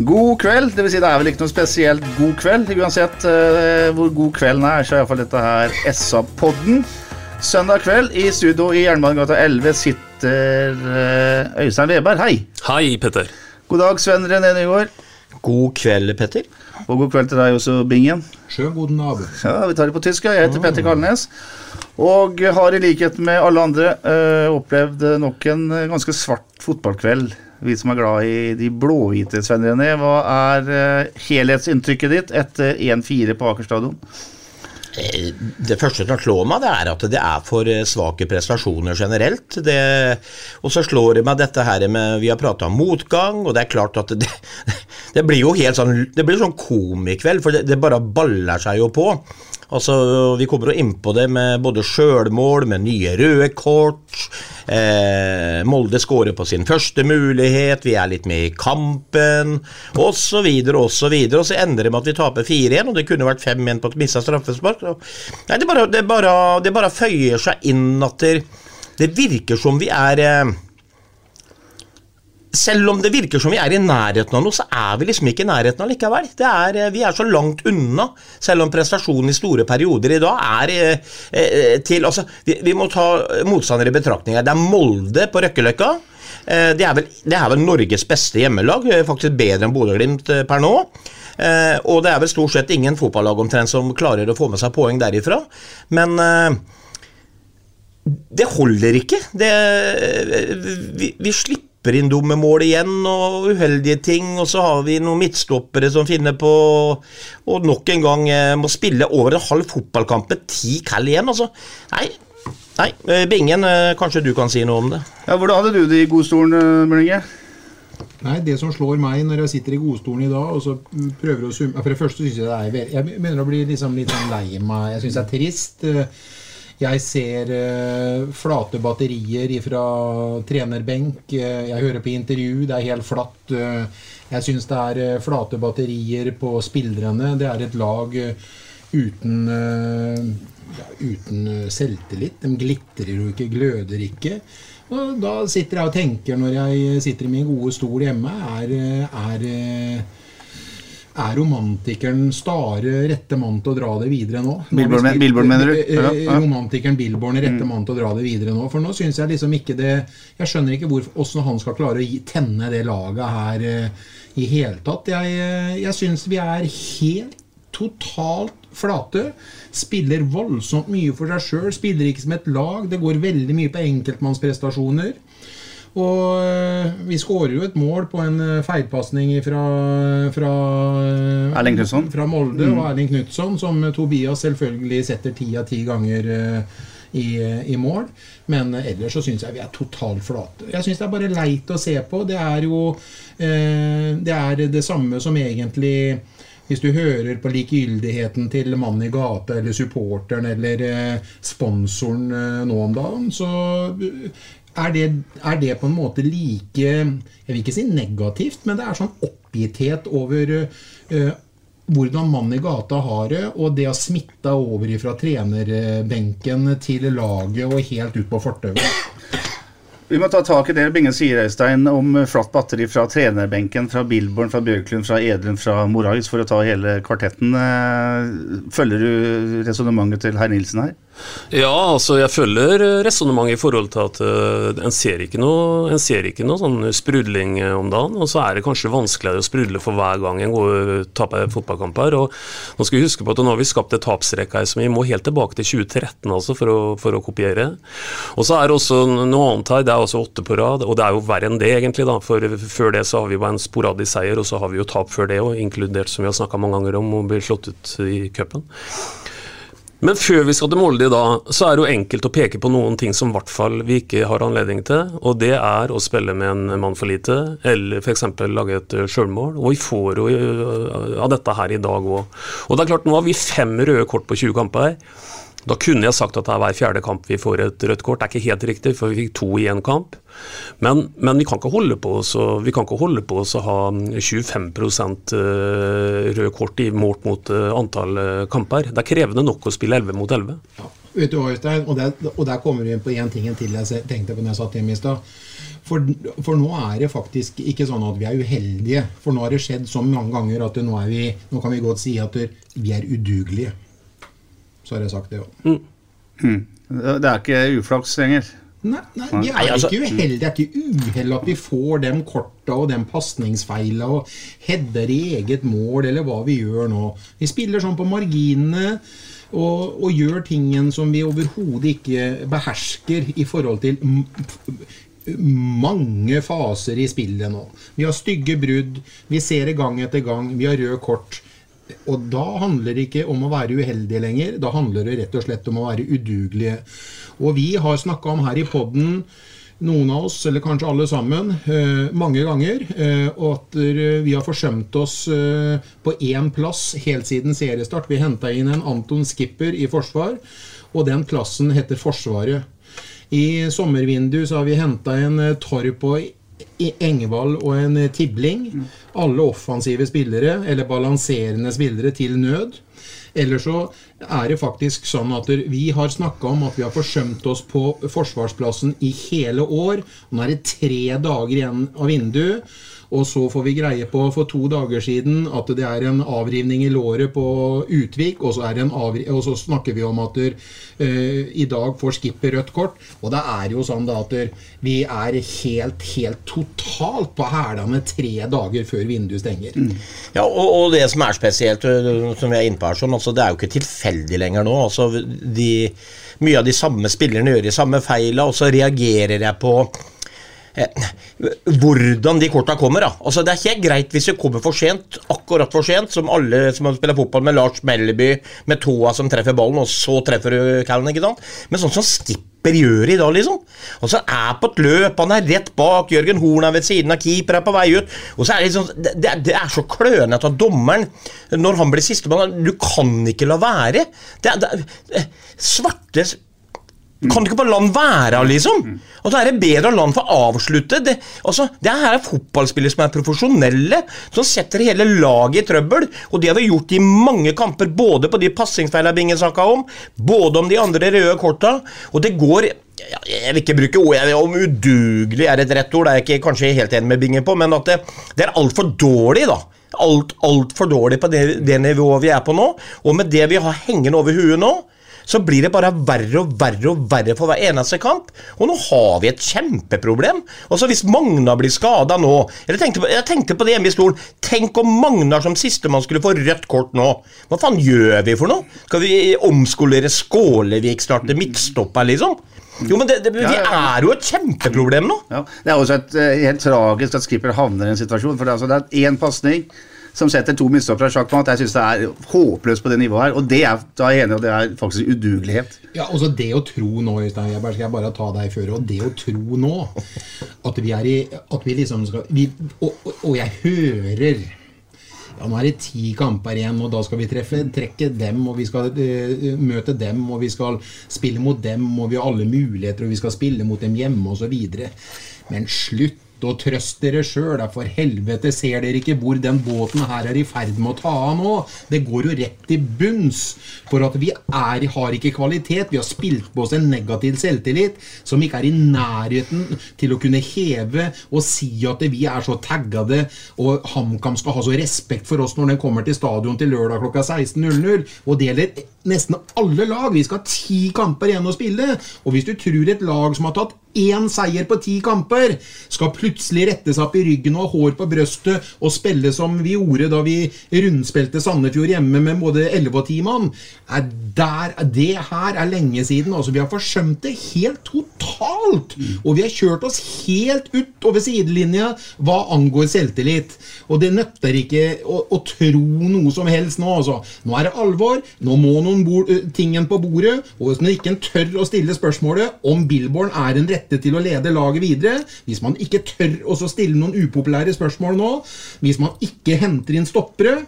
God kveld. Det vil si det er vel ikke noe spesielt god kveld. Uansett uh, hvor god kvelden er, så er iallfall dette her SA-podden. Søndag kveld i studio i Jernbanegata 11 sitter uh, Øystein Weberg. Hei. Hei, Petter. God dag, Sven René Nygaard. God kveld, Petter. Og god kveld til deg også, Bingen. Schön guten Abend. Ja, Vi tar det på tysk. Jeg heter Petter Kalnes. Og har i likhet med alle andre uh, opplevd nok en ganske svart fotballkveld. Vi som er glad i de blåhvite, Sven René. Hva er eh, helhetsinntrykket ditt etter 1-4 på Aker stadion? Eh, Det første som slår meg, det er at det er for eh, svake prestasjoner generelt. Det, og så slår det meg dette her med Vi har prata om motgang, og det er klart at det, det blir jo helt sånn Det blir sånn komikveld, for det, det bare baller seg jo på. Altså, Vi kommer jo inn på det med både sjølmål, med nye røde kort. Eh, Molde skårer på sin første mulighet, vi er litt med i kampen, osv., osv. Og så ender det med at vi taper 4-1, og det kunne vært 5-1 på et mista straffespark. Nei, det bare, det, bare, det bare føyer seg inn at det, det virker som vi er eh, selv om det virker som vi er i nærheten av noe, så er vi liksom ikke i nærheten av likevel. Er, eh, vi er så langt unna, selv om prestasjonen i store perioder i dag er eh, eh, til Altså, vi, vi må ta motstandere i betraktning. Det er Molde på Røkkeløkka. Eh, det, er vel, det er vel Norges beste hjemmelag, eh, faktisk bedre enn Bodø-Glimt per nå. Eh, og det er vel stort sett ingen fotballag omtrent som klarer å få med seg poeng derifra. Men det holder ikke. Det, vi, vi slipper inn dumme mål igjen og uheldige ting, og så har vi noen midtstoppere som finner på Og nok en gang eh, må spille over en halv fotballkamp med ti kall igjen, altså. Nei, nei, eh, Bingen, eh, kanskje du kan si noe om det? Ja, Hvordan hadde du det i godstolen, Møllinge? Nei, Det som slår meg når jeg sitter i godstolen i dag og så prøver å summe For det første syns jeg det er Jeg begynner å bli liksom litt sånn lei meg. Jeg syns det er trist. Jeg ser uh, flate batterier fra trenerbenk. Eh, Jeg hører på intervju, det er helt flatt. Eh, Jeg syns det er flate batterier på spillerne. Det er et lag uten ja, uten selvtillit. De glitrer jo ikke, gløder ikke. Og da sitter jeg og tenker når jeg sitter i min gode stol hjemme, er, er, er romantikeren Stare rette mann til å dra det videre nå? Billborn, mener du? eh, Ja, ja. Romantikeren Billborn rette mann til å dra det videre nå. For nå syns jeg liksom ikke det Jeg skjønner ikke åssen han skal klare å tenne det laget her eh, i hele tatt. Jeg, eh, jeg syns vi er helt totalt flate. Spiller voldsomt mye for seg sjøl. Spiller ikke som et lag. Det går veldig mye på enkeltmannsprestasjoner. Og øh, vi skårer jo et mål på en øh, feilpasning fra, fra, Erling Knutson. fra Molde Mm. og Erling Knutson, som Tobias selvfølgelig setter ti av ti ganger i, i mål. Men ellers så syns jeg vi er totalt flate. Jeg syns det er bare leit å se på. Det er jo eh, Det er det samme som egentlig hvis du hører på likegyldigheten til mannen i gata eller supporteren eller eh, sponsoren eh, nå om dagen, så eh, er det, er det på en måte like Jeg vil ikke si negativt, men det er sånn oppgitthet over uh, hvordan mannen i gata har det, og det har smitta over fra trenerbenken til laget og helt ut på fortauet. Vi må ta tak i det Bingen sier, Øystein, om flatt batteri fra trenerbenken, fra Billborn, fra Bjørklund, fra Edlund, fra Morais, for å ta hele kvartetten. Eh, følger du resonnementet til herr Nilsen her? Ja, altså jeg følger resonnementet i forhold til at uh, en ser ikke noe, en ser ikke noe sånn sprudling om dagen. Og så er det kanskje vanskeligere å sprudle for hver gang en går taper fotballkamper. Og nå skal vi huske på at nå har vi skapt et tapsrekke her som vi må helt tilbake til 2013 altså for å, for å kopiere. Og så er det også noe annet her. Det er også åtte på rad, og det er jo verre enn det, egentlig. da, For før det så har vi bare en sporadisk seier, og så har vi jo tap før det òg, inkludert, som vi har snakka mange ganger om, å bli slått ut i cupen. Men før vi skal til Molde i dag, så er det jo enkelt å peke på noen ting som i hvert fall vi ikke har anledning til. Og det er å spille med en mann for lite, eller f.eks. lage et sjølmål. Og vi får jo øh, av dette her i dag òg. Og det er klart, nå har vi fem røde kort på 20 kamper. Da kunne jeg sagt at det er hver fjerde kamp vi får et rødt kort. Det er ikke helt riktig, for vi fikk to i én kamp. Men, men, vi kan ikke holde på oss å ha 25 eh, røde kort i målt mot eh, antall eh, kamper. Det er krevende nok å spille 11 mot 11. Ja. Vet du, Øystein, og der, og der kommer vi inn på én ting til jeg tenkte på når jeg satt hjemme i stad. For, for, nå er det faktisk ikke sånn at vi er uheldige. For nå har det skjedd så mange ganger at nå, vi, nå kan vi godt si at vi er udugelige. Så har jeg sagt det òg. Mm. Mm. Det er ikke uflaks lenger? Nei, nei, vi er altså- ikke uheldige. Det er ikke uhell at vi får de korta og de pasningsfeila og header i eget mål, eller hva vi gjør nå. Vi spiller sånn på marginene. Og, og gjør tingen som vi overhodet ikke behersker i forhold til mange faser i spillet nå. Vi har stygge brudd, vi ser det gang etter gang, vi har rød kort. Og da handler det ikke om å være uheldige lenger, da handler det rett og slett om å være udugelige. Og vi har snakka om her i poden, noen av oss, eller kanskje alle sammen, eh, mange ganger, eh, og at vi har forsømt oss eh, på én plass helt siden seriestart. Vi henta inn en Anton Skipper i forsvar, og den plassen heter Forsvaret. I sommervinduet så har vi henta en Torp og Engvald og en Tibling. Alle offensive spillere, eller balanserende spillere, til nød. Eller så er det faktisk sånn at vi har snakka om at vi har forsømt oss på forsvarsplassen i hele år. Nå er det tre dager igjen av vinduet. Og så får vi greie på for to dager siden at det er en avrivning i låret på Utvik, og så, og så snakker vi om at der, uh, i dag får skipper rødt kort. Og det er jo sånn da at der, vi er helt, helt totalt på hælene tre dager før vinduet stenger. Mm. Ja, og, og, det som er spesielt, som vi er inne på her, sånn, altså, det er jo ikke tilfeldig lenger nå. altså de mye av de samme spillerne gjør de samme feila, og så reagerer jeg på Eh, hvordan de korta kommer. da. Altså Det er helt greit hvis det kommer for sent, akkurat for sent, som alle som spiller fotball med Lars Melleby med tåa som treffer ballen, og så treffer du Callen. ikke sant? Men sånn som Skipper gjør i dag, liksom. Og så er på et løp, han er rett bak, Jørgen Horn er ved siden av keeper, er på vei ut. Og så er Det liksom, det, det er så klønete av dommeren når han blir sistemann. Du kan ikke la være. Det, det, svarte kan du ikke bare la den være, liksom? Og så er det bedre å la den få avslutte. Det, altså, det her er fotballspillere som er profesjonelle, som setter hele laget i trøbbel. Og det har vi gjort i mange kamper, både på de passingsfeilene Bingen snakka om, både om de andre røde korta. Og det går jeg vil ikke bruke ordet om udugelig er et rett ord, det er jeg ikke kanskje helt enig med Bingen på, men at det, det er altfor dårlig, da. Alt Altfor dårlig på det, det nivået vi er på nå. Og med det vi har hengende over huet nå, så blir det bare verre og verre og verre for hver eneste kamp. Og nå har vi et kjempeproblem. Og så Hvis Magna blir skada nå jeg tenkte, på, jeg tenkte på det hjemme i stolen. Tenk om Magnar som sistemann skulle få rødt kort nå. Hva faen gjør vi for noe? Skal vi omskolere Skålevik snart til midtstopper, liksom? Jo, men det, det, Vi er jo et kjempeproblem nå. Ja, det er også et, uh, helt tragisk at Skipper havner i en situasjon. For det er, altså, det er én pasning som setter to midtstoppere sjakkmatt. Jeg syns det er håpløst på det nivået her. Og det er, da er jeg enig, det er faktisk udugelighet. Ja, altså Det å tro nå, Øystein, jeg skal bare ta deg før, og det å tro nå at vi er i At vi liksom skal vi, og, og, og, jeg hører ja, Nå er det ti kamper igjen, og da skal vi treffe, trekke dem, og vi skal uh, møte dem, og vi skal spille mot dem, og vi har alle muligheter, og vi skal spille mot dem hjemme, osv. Men slutt og trøst dere sjøl. For helvete, ser dere ikke hvor den båten her er i ferd med å ta av nå? Det går jo rett til bunns. For at vi er, har ikke kvalitet. Vi har spilt på oss en negativ selvtillit som ikke er i nærheten til å kunne heve og si at vi er så taggede, og HamKam skal ha så respekt for oss når den kommer til stadion til lørdag klokka 16.00. Og det gjelder nesten alle lag. Vi skal ha ti kamper igjen å spille. Og hvis du tror et lag som har tatt én seier på ti kamper, skal plutselig rette seg opp i ryggen og ha hår på brøstet og spille som vi gjorde da vi rundspilte Sandefjord hjemme med både 11 og 10 mann. Det her er lenge siden. Altså, vi har forsømt det helt totalt. Og vi har kjørt oss helt ut over sidelinja hva angår selvtillit. Og det nøtter ikke å, å tro noe som helst nå. Altså. Nå er det alvor. Nå må noen bord, tingen på bordet. Og hvis man ikke tør å stille spørsmålet om Billborn er en rette til å lede laget videre, hvis man ikke tør å stille noen upopulære spørsmål nå, hvis man ikke henter inn stoppere,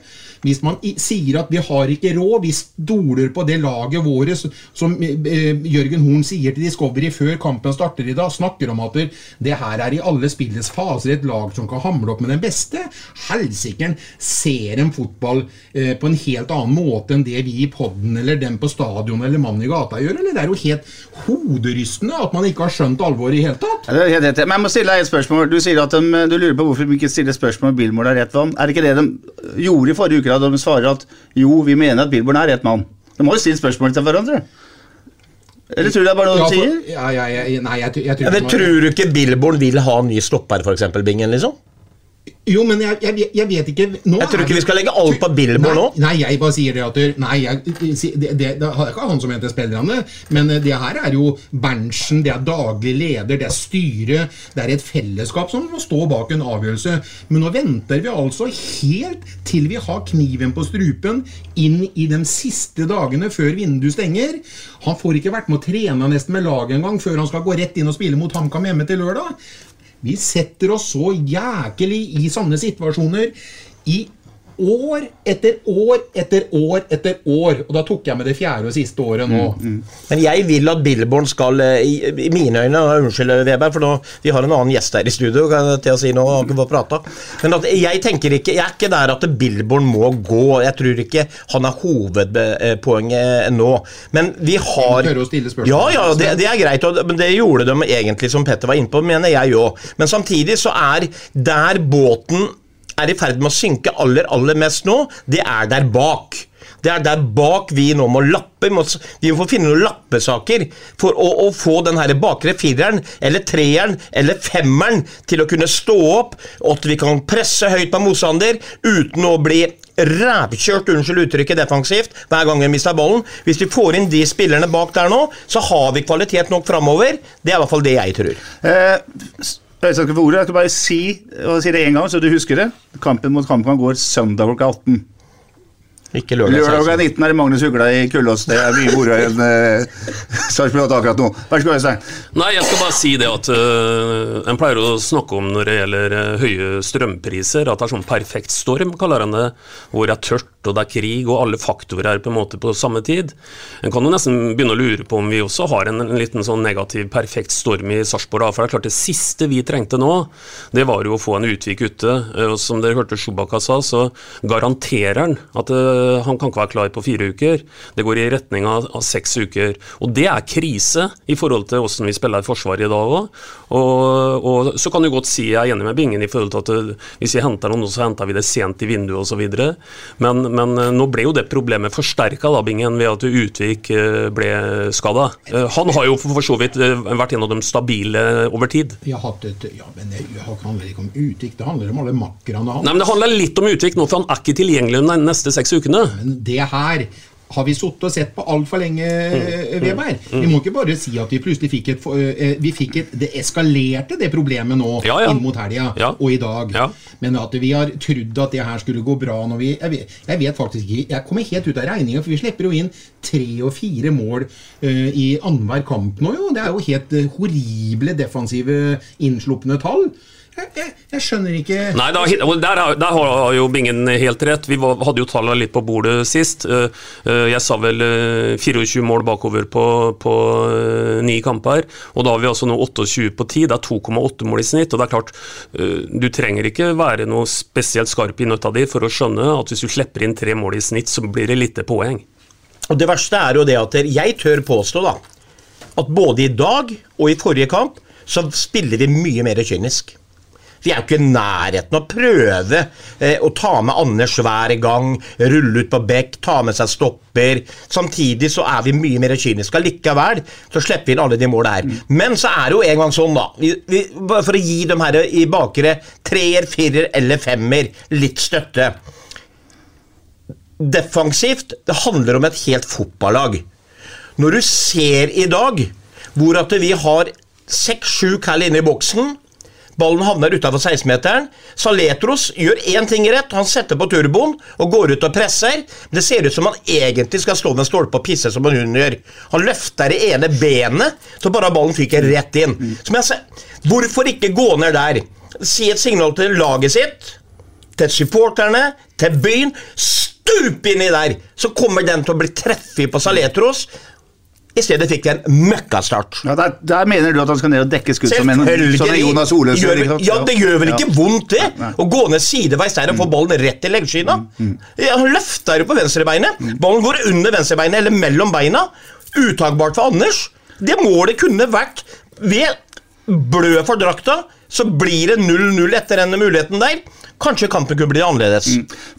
hvis man sier at vi har ikke råd, vi stoler på det laget våre, som eh, Jørgen Horn sier til Discovery før kampen starter i dag, snakker om at det her er i alle spillets faser et lag som kan hamle opp med den beste. Helsikeren ser en fotball eh, på en helt annen måte enn det vi i podden eller dem på stadion eller mannen i gata gjør, eller det er jo helt hoderystende at man ikke har skjønt alvoret i hele tatt. Ja, det helt rett. Men jeg må stille deg et spørsmål. Du sier at de, du lurer på hvorfor de ikke stiller spørsmål om Billmore har rett vann. Er det ikke det de gjorde i forrige uke? Da de svarer at jo, vi mener at Billborn er rett mann. De må jo stille spørsmål til hverandre. Eller tror du det er bare noe du de sier? ja, ja, ja, nei, jeg, jeg, tror Ja, tror du ikke Billborn vil ha ny stopper, f.eks., Bingen? liksom? Jo, men jeg, jeg, jeg vet ikke nå Jeg tror ikke det- vi skal legge alt på Billboard nå. Nei, jeg bare sier det at Nei, jeg, det, det, det er ikke han som heter spillerne, men eh, det her er jo Berntsen, det er daglig leder, det er styret, det er et fellesskap som må stå bak en avgjørelse. Men nå venter vi altså helt til vi har kniven på strupen inn i de siste dagene før vinduet stenger. Han får ikke vært med å trene nesten med laget engang før han skal gå rett inn og spille mot HamKam hjemme til lørdag. Vi setter oss så jækelig i sånne situasjoner i år etter år etter år etter år. Og da tok jeg med det fjerde og siste året nå. Men jeg vil at Billborn skal, eh, i, mine øyne Unnskyld, Weber, for nå, vi har en annen gjest her i studio. kan jeg til å si nå, han fått prata. Men at jeg tenker ikke, jeg er ikke der at Billborn må gå. Jeg tror ikke han er hovedpoenget nå. Men vi har. Ja, ja, det, det er greit. Men det gjorde de egentlig, som Petter var inne på, mener jeg òg. Men samtidig så er der båten er i ferd med å synke aller, aller mest nå, det er der bak. Det er der bak vi nå må lappe. Vi må, få finne noen lappesaker for å, å få den her bakre fireren, eller treeren, eller femmeren til å kunne stå opp, og at vi kan presse høyt på motstander uten å bli rævkjørt, unnskyld uttrykket, defensivt hver gang vi mister ballen. Hvis vi får inn de spillerne bak der nå, så har vi kvalitet nok framover. Det er i hvert fall det jeg tror. Eh, Øystein skal få ordet. Jeg skal bare si, og si det én gang, så du husker det. Kampen mot HamKam går søndag klokka 18. Ikke lørdag. Lørdag klokka 19 er det Magnus Hugla i Kullås. Det er mye moro enn uh, Sarpsborg akkurat nå. Vær så god, Øystein. Nei, jeg skal bare si det at uh, En pleier å snakke om når det gjelder uh, høye strømpriser, at det er sånn perfekt storm, kaller en det. Hvor det er tørt og det er krig, og alle faktorer er på en måte på samme tid. En kan jo nesten begynne å lure på om vi også har en, en liten sånn negativ perfekt storm i Sarpsborg. For det er klart det siste vi trengte nå, det var jo å få en Utvik ute. Og som dere hørte Sjubakka sa, så garanterer han at uh, han kan ikke være klar på fire uker. Det går i retning av, av seks uker. Og det er krise i forhold til hvordan vi spiller Forsvaret i dag òg. Og, og så kan du godt si jeg er enig med Bingen i forhold til at øh, hvis vi henter noen, så henter vi det sent i vinduet osv. Men, men øh, nå ble jo det problemet forsterka Bingen, ved at Utvik øh, ble skada. Han har jo for så vidt vært en av de stabile over tid. Vi har hatt et Ja, men det handler ikke om utvik, det handler om alle makkerne hans. Nei, men Det handler litt om Utvik nå, for han er ikke tilgjengelig de neste seks ukene. Men det her har vi sittet og sett på altfor lenge, Weber. Vi må ikke bare si at vi plutselig fikk et, eh, vi fikk et Det eskalerte, det problemet nå Ja, ja. inn mot helga Ja. og i dag. Men at vi har trodd at det her skulle gå bra når vi Jeg vet, jeg vet faktisk ikke Jeg kommer helt ut av regninga, for vi slipper jo inn tre og fire mål uh, i annenhver kamp nå, jo. Det er jo helt uh, horrible defensive innslupne tall. Jeg, jeg skjønner ikke Nei, da, der, har- der har jo Bingen helt rett. Vi var, hadde jo tallene litt på bordet sist. Eh, eh, Jeg sa vel eh, 24 mål bakover på, på eh, ni kamper. Og da har vi altså nå 28 på 10. Det er 2,8 mål i snitt. Og det er klart, eh, du trenger ikke være noe spesielt skarp i nøtta di for å skjønne at hvis du slipper inn tre mål i snitt, så blir det lite poeng. Og det verste er jo det at jeg tør påstå da, at både i dag og i forrige kamp så spiller vi mye mer kynisk. Vi er jo ikke i nærheten av å prøve eh, å ta med Anders hver gang, rulle ut på bekk, ta med seg stopper. Samtidig så er vi mye mer kyniske. Likevel så slipper vi inn alle de målene her. Men så er det jo en gang sånn, da. Vi, vi, for å gi dem her i bakere treer, firer eller femmer litt støtte defensivt. Det handler om et helt fotballag. Når du ser i dag hvor at vi har seks-sju kall inne i boksen Ballen havner utafor 16-meteren. Saletros gjør én ting rett. Han setter på turboen og går ut og presser. Det ser ut som han egentlig skal stå med en stolpe og pisse som en hund gjør. Han løfter det ene benet, så bare ballen fyker rett inn. Ser, Hvorfor ikke gå ned der? Si et signal til laget sitt, til supporterne, til byen. Stup inni der! Så kommer den til å bli treffig på Saletros. I stedet fikk vi en møkkastart. Ja, der, der mener du at han skal ned og dekke skudd som en, sånn Jonas sant? ja, det gjør vel ikke Ja. vondt, det? Nei. Å gå ned sideveis der og få ballen rett i leggskyna. Mm, Ja, han løfter jo på venstrebeinet. Ballen går under venstrebeinet eller mellom beina. Utakbart for Anders. Det målet kunne vært ved blø for drakta, så blir det 0-0 etter denne muligheten der. Kanskje kampen kunne bli annerledes.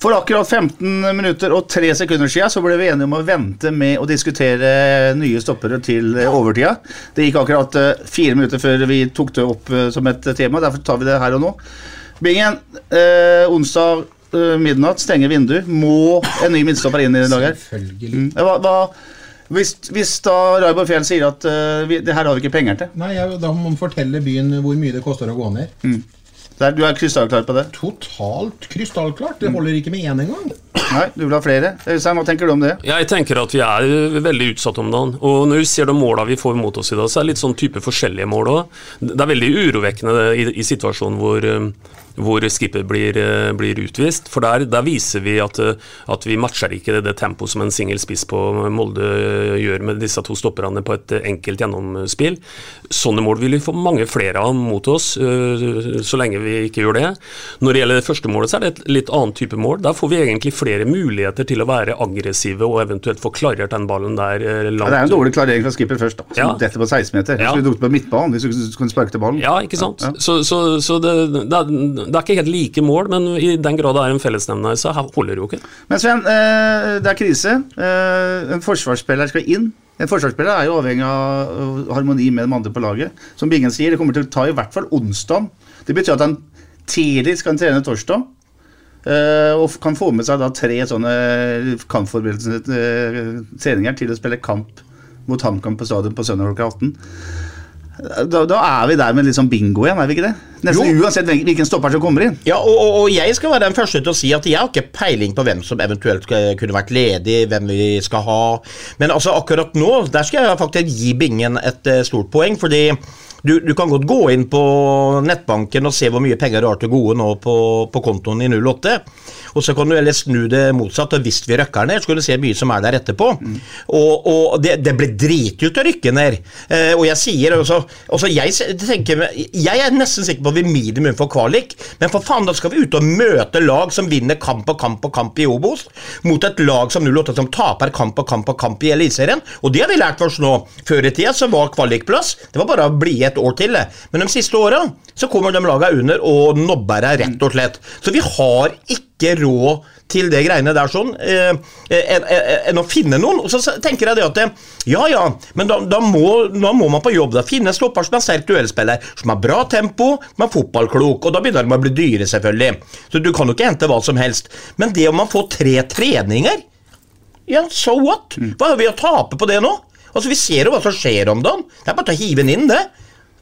For akkurat 15 minutter og 3 sekunder siden så ble vi enige om å vente med å diskutere nye stoppere til eh, overtida. Det gikk akkurat eh, fire minutter før vi tok det opp eh, som et tema, derfor tar vi det her og nå. Bingen, eh, onsdag midnatt, stenger vindu. Må en ny midtstopper inn i dag her? Selvfølgelig. Mm. Hva, hva, hvis, hvis da Raibor Fjell sier at uh, vi, det her har vi ikke penger til, Nei, ja, Da må man fortelle byen hvor mye det koster å gå ned. Der, du er krystallklar på det? Totalt krystallklart. Det holder ikke med én engang. Nei, du vil ha flere? Øystein, hva tenker du om det? Jeg tenker at vi er veldig utsatt om dagen. Og når vi ser de måla vi får mot oss i dag, så er det litt sånn type forskjellige mål òg. Det er veldig urovekkende i, i situasjonen hvor, eh, hvor skipper blir, eh, blir utvist. For der, der viser vi at, eh, at vi matcher ikke det, det tempoet som en singel spiss på Molde gjør med disse to stopperne på et eh, enkelt gjennomspill. Sånne mål vil vi få mange flere av mot oss, eh, så lenge vi ikke gjør det. Når det gjelder det første målet, så er det et litt annet type mål. Der får vi egentlig flere muligheter til å være aggressive og eventuelt få klarert den ballen der langt. Ja, det er en dårlig klarering fra skipper først, da. Som Ja. detter på 16-meter. Ja. Skulle du på midtbanen hvis du kunne sparket til ballen. Ja, ikke sant. Ja. Så, så, så det, det, er, det er ikke helt like mål, men i den grad det er en fellesnevner, så holder det jo ikke. Men Sven, eh, det er krise. Eh, en forsvarsspiller skal inn. En forsvarsspiller er jo avhengig av harmoni med de andre på laget. Som Bingen sier, det kommer til å ta i hvert fall onsdag. Det betyr at han tidlig skal trene torsdag. eh, og kan få med seg da tre sånne kampforberedelsende eh, treninger til å spille kamp mot HamKam på stadion på søndag klokka 18. Da, da er vi der med litt sånn bingo igjen, er vi ikke det? Nesten Jo. uansett hvilken stopper som kommer inn. Ja, og, og, jeg skal være den første til å si at jeg har ikke peiling på hvem som eventuelt kunne vært ledig, hvem vi skal ha. Men altså akkurat nå, der skal jeg faktisk gi Bingen et eh, stort poeng, fordi du, du kan godt gå inn på nettbanken og se hvor mye penger du har til gode nå på, på kontoen i 08. Og så kan du ellers snu det motsatt, og hvis vi røkker ned, så kan du se mye som er der etterpå. Og, og det, det blir dritut å rykke ned. Eh, og jeg sier også, også jeg, tenker, jeg er nesten sikker på at vi minimum får kvalik, men for faen, da skal vi ut og møte lag som vinner kamp og kamp og kamp i Obos, mot et lag som 08 som taper kamp og kamp og kamp i Eliteserien. Og det har vi lært oss nå. Før i tida så var kvalikplass det var bare å bli et år til. det. Men de siste åra så kommer de laga under og nobber deg rett og slett. Så vi har ikke råd til det greiene der sånn, eh, enn en, en å finne noen. Og så tenker jeg det at det, ja ja, men da, da, må, da må man på jobb. da Finne stopper som er sterk duellspiller, som har bra tempo, som er fotballklok. Og da begynner de å bli dyre, selvfølgelig. Så du kan jo ikke hente hva som helst. Men det om man får tre treninger ja, so what? Hva har vi å tape på det nå? Altså, Vi ser jo hva som skjer om dagen. Det er bare å hive den inn, det.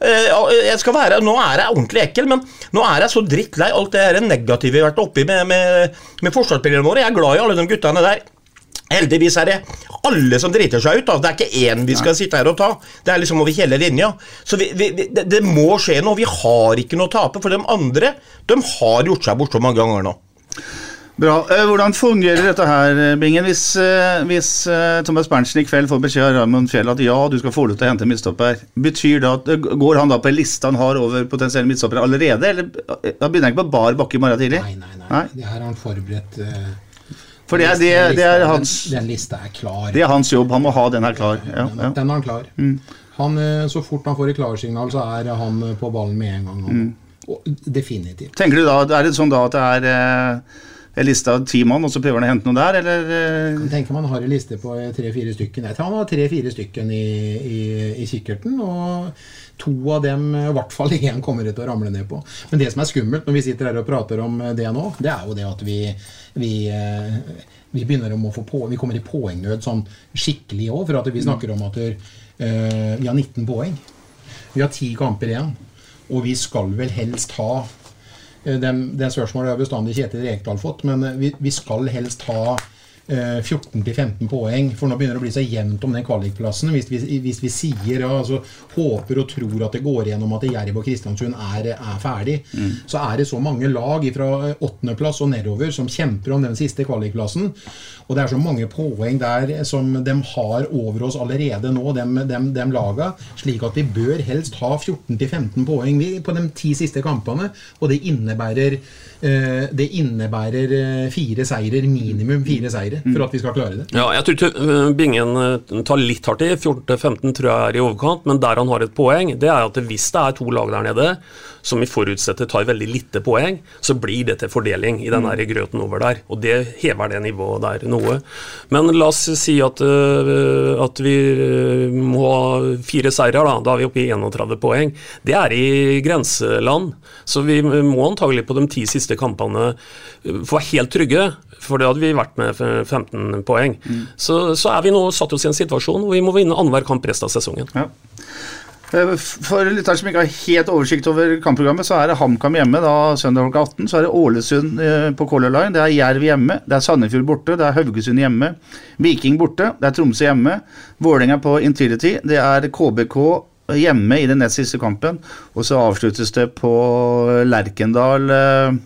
Eh, jeg skal være, Nå er jeg ordentlig ekkel, men nå er jeg så drittlei alt det her negative vi har vært oppi med, med, med forsvarsspillerne våre. Jeg er glad i alle de guttene der. Heldigvis er det alle som driter seg ut. da. Det er ikke én vi skal sitte her og ta. Det er liksom over hele linja. Så vi, vi, det, det må skje noe. Vi har ikke noe å tape. For de andre de har gjort seg bort så mange ganger nå. Bra. Eh, Hvordan fungerer dette her, Bingen? Hvis, eh, hvis eh, Thomas Berntsen i kveld får beskjed av Raymond Fjell at ja, du skal få lov til å hente midtstopper, betyr det at eh, går han da på en liste han har over potensielle midtstoppere allerede? Eller eh, da begynner han ikke på bar bakke i morgen tidlig? Nei, nei, nei. Det her har han forberedt. Uh, For det er, det, det er hans den, den lista er klar. Det er hans jobb. Han må ha den her klar. Ja, Den, ja. den er han klar. Mm. Han, eh, så fort han får et klarsignal, så er han eh, på ballen med en gang. Mm. Og definitivt. Tenker du da, Er det sånn da at det er eh, en liste av ti mann, og så prøver han å hente noe der, eller? eh? Jeg tenker man har en liste på eh, tre-fire stykken. Jeg tror han har tre-fire stykken i, i, i kikkerten. Og to av dem, eh, i hvert fall én, kommer det til å ramle ned på. Men det som er skummelt når vi sitter her og prater om eh, det nå, det er jo det at vi, vi, eh, vi begynner om å få på, vi kommer i poengnød sånn skikkelig òg. For at vi snakker om at uh, vi har 19 poeng. Vi har ti kamper igjen. Og vi skal vel helst ha Eh, den spørsmålet har bestandig Kjetil Rekdal fått, men eh, vi, vi skal helst ha eh, 14-15 poeng, for nå begynner det å bli så jevnt om den kvalikplassen. Hvis, vi- hvis vi sier, ja, altså, håper og tror at det går gjennom at Jerv og Kristiansund er, er ferdig, Mm. så er det så mange lag fra åttendeplass og nedover som kjemper om den siste kvalikplassen. Og det er så mange poeng der som de har over oss allerede nå, de, de, de laga, slik at vi bør helst ha 14-15 poeng vi- på de ti siste kampene. Og det innebærer, eh, det innebærer eh, fire seirer, minimum fire seire, for at vi skal klare det. Ja, jeg tror ikke, øh, Bingen tar litt hardt i. 14-15 tror jeg er i overkant, men der han har et poeng, det er at hvis det er to lag der nede som vi forutsetter tar veldig lite poeng, så blir det til fordeling i den der grøten over der. Og det hever det nivået der noe. Men la oss si at, øh, at vi øh, må ha fire seirer, da. Da er vi oppe i 31 poeng. Det er i grenseland, så vi må antagelig på de ti siste kampene øh, få være helt trygge. For det hadde vi vært med 15 poeng. Så, så er vi nå satt oss i en situasjon hvor vi må vinne annenhver kamp resten av sesongen. Eh, For lyttere som ikke har helt oversikt over kampprogrammet, så er det HamKam hjemme da søndag klokka 18. Så er det Ålesund eh, på Color Line, det er Jerv hjemme, det er Sandefjord borte, det er Haugesund hjemme, Viking borte, det er Tromsø hjemme, Vålerenga på Intility, det er KBK hjemme i den nest siste kampen, og så avsluttes det på Lerkendal eh,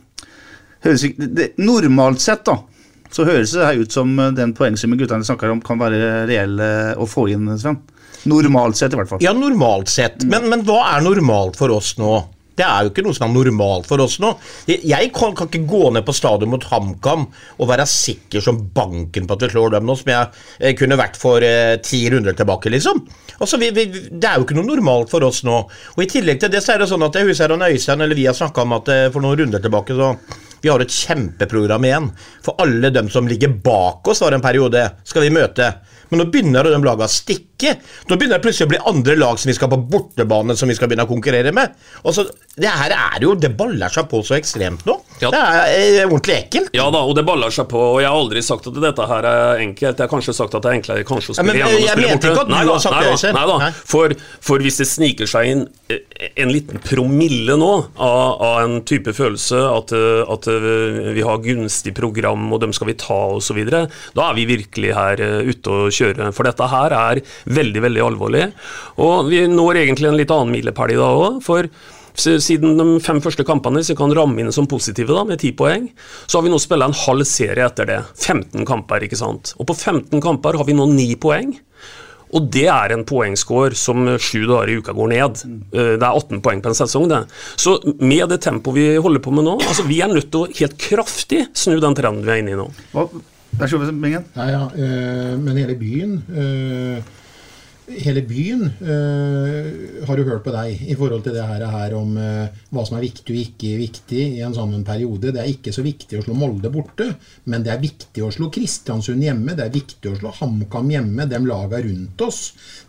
høres ikke, Normalt sett, da, så høres det her ut som eh, den poengsummen guttene snakker om, kan være reell eh, å få inn, Sven. Normalt sett, i hvert fall. Ja, normalt sett. Men, men hva er normalt for oss nå? Det er jo ikke noe som er normalt for oss nå. Jeg- kan, kan ikke gå ned på stadion mot HamKam og være sikker som banken på at vi slår dem nå, som jeg eh, kunne vært for eh, ti runder tilbake, liksom. Altså, vi, vi, Det er jo ikke noe normalt for oss nå. Og I tillegg til det så er det sånn at jeg husker han Øystein eller vi har snakka om at eh, for noen runder tilbake så vi har et kjempeprogram igjen. For alle dem som ligger bak oss var en periode, skal vi møte. Men nå begynner de lagene å stikke. Nå begynner det plutselig å bli andre lag som vi skal på bortebane som vi skal begynne å konkurrere med. Og så, Det her er jo, det baller seg på så ekstremt nå. Det er eh, ordentlig ekkelt. Ja da, og det baller seg på. og Jeg har aldri sagt at dette her er enkelt. Jeg har kanskje sagt at det er enklere kanskje å Ja, men, spille hjemme jeg og spille borte. Nei da, nei da, Nei da. Nei. For, for hvis det sniker seg inn eh, en liten promille nå av, av en type følelse at, eh, at vi har gunstig program og dem skal vi ta osv., da er vi virkelig her ute å kjøre. For dette her er veldig, veldig alvorlig. Og vi når egentlig en litt annen milepæl i dag òg. for Siden de fem første kampene så kan ramme inn som positive da, med ti poeng, så har vi nå spilla en halv serie etter det. 15 kamper, ikke sant. Og på 15 kamper har vi nå ni poeng. Og det er en poengscore som sju dager i uka går ned. Eh, Det er 18 poeng på en sesong, det. Så med det tempoet vi holder på med nå, altså vi er nødt til å helt kraftig snu den trenden vi er inne i nå. Så god, Bingen. Ja, ja, øh, men hele byen øh, Hele byen øh, har jo hørt på deg i forhold til det her, om hva som er viktig og ikke viktig i en sånn periode. Det er ikke så viktig å slå Molde borte, men det er viktig å slå Kristiansund hjemme. Det er viktig å slå HamKam hjemme, de laga rundt oss.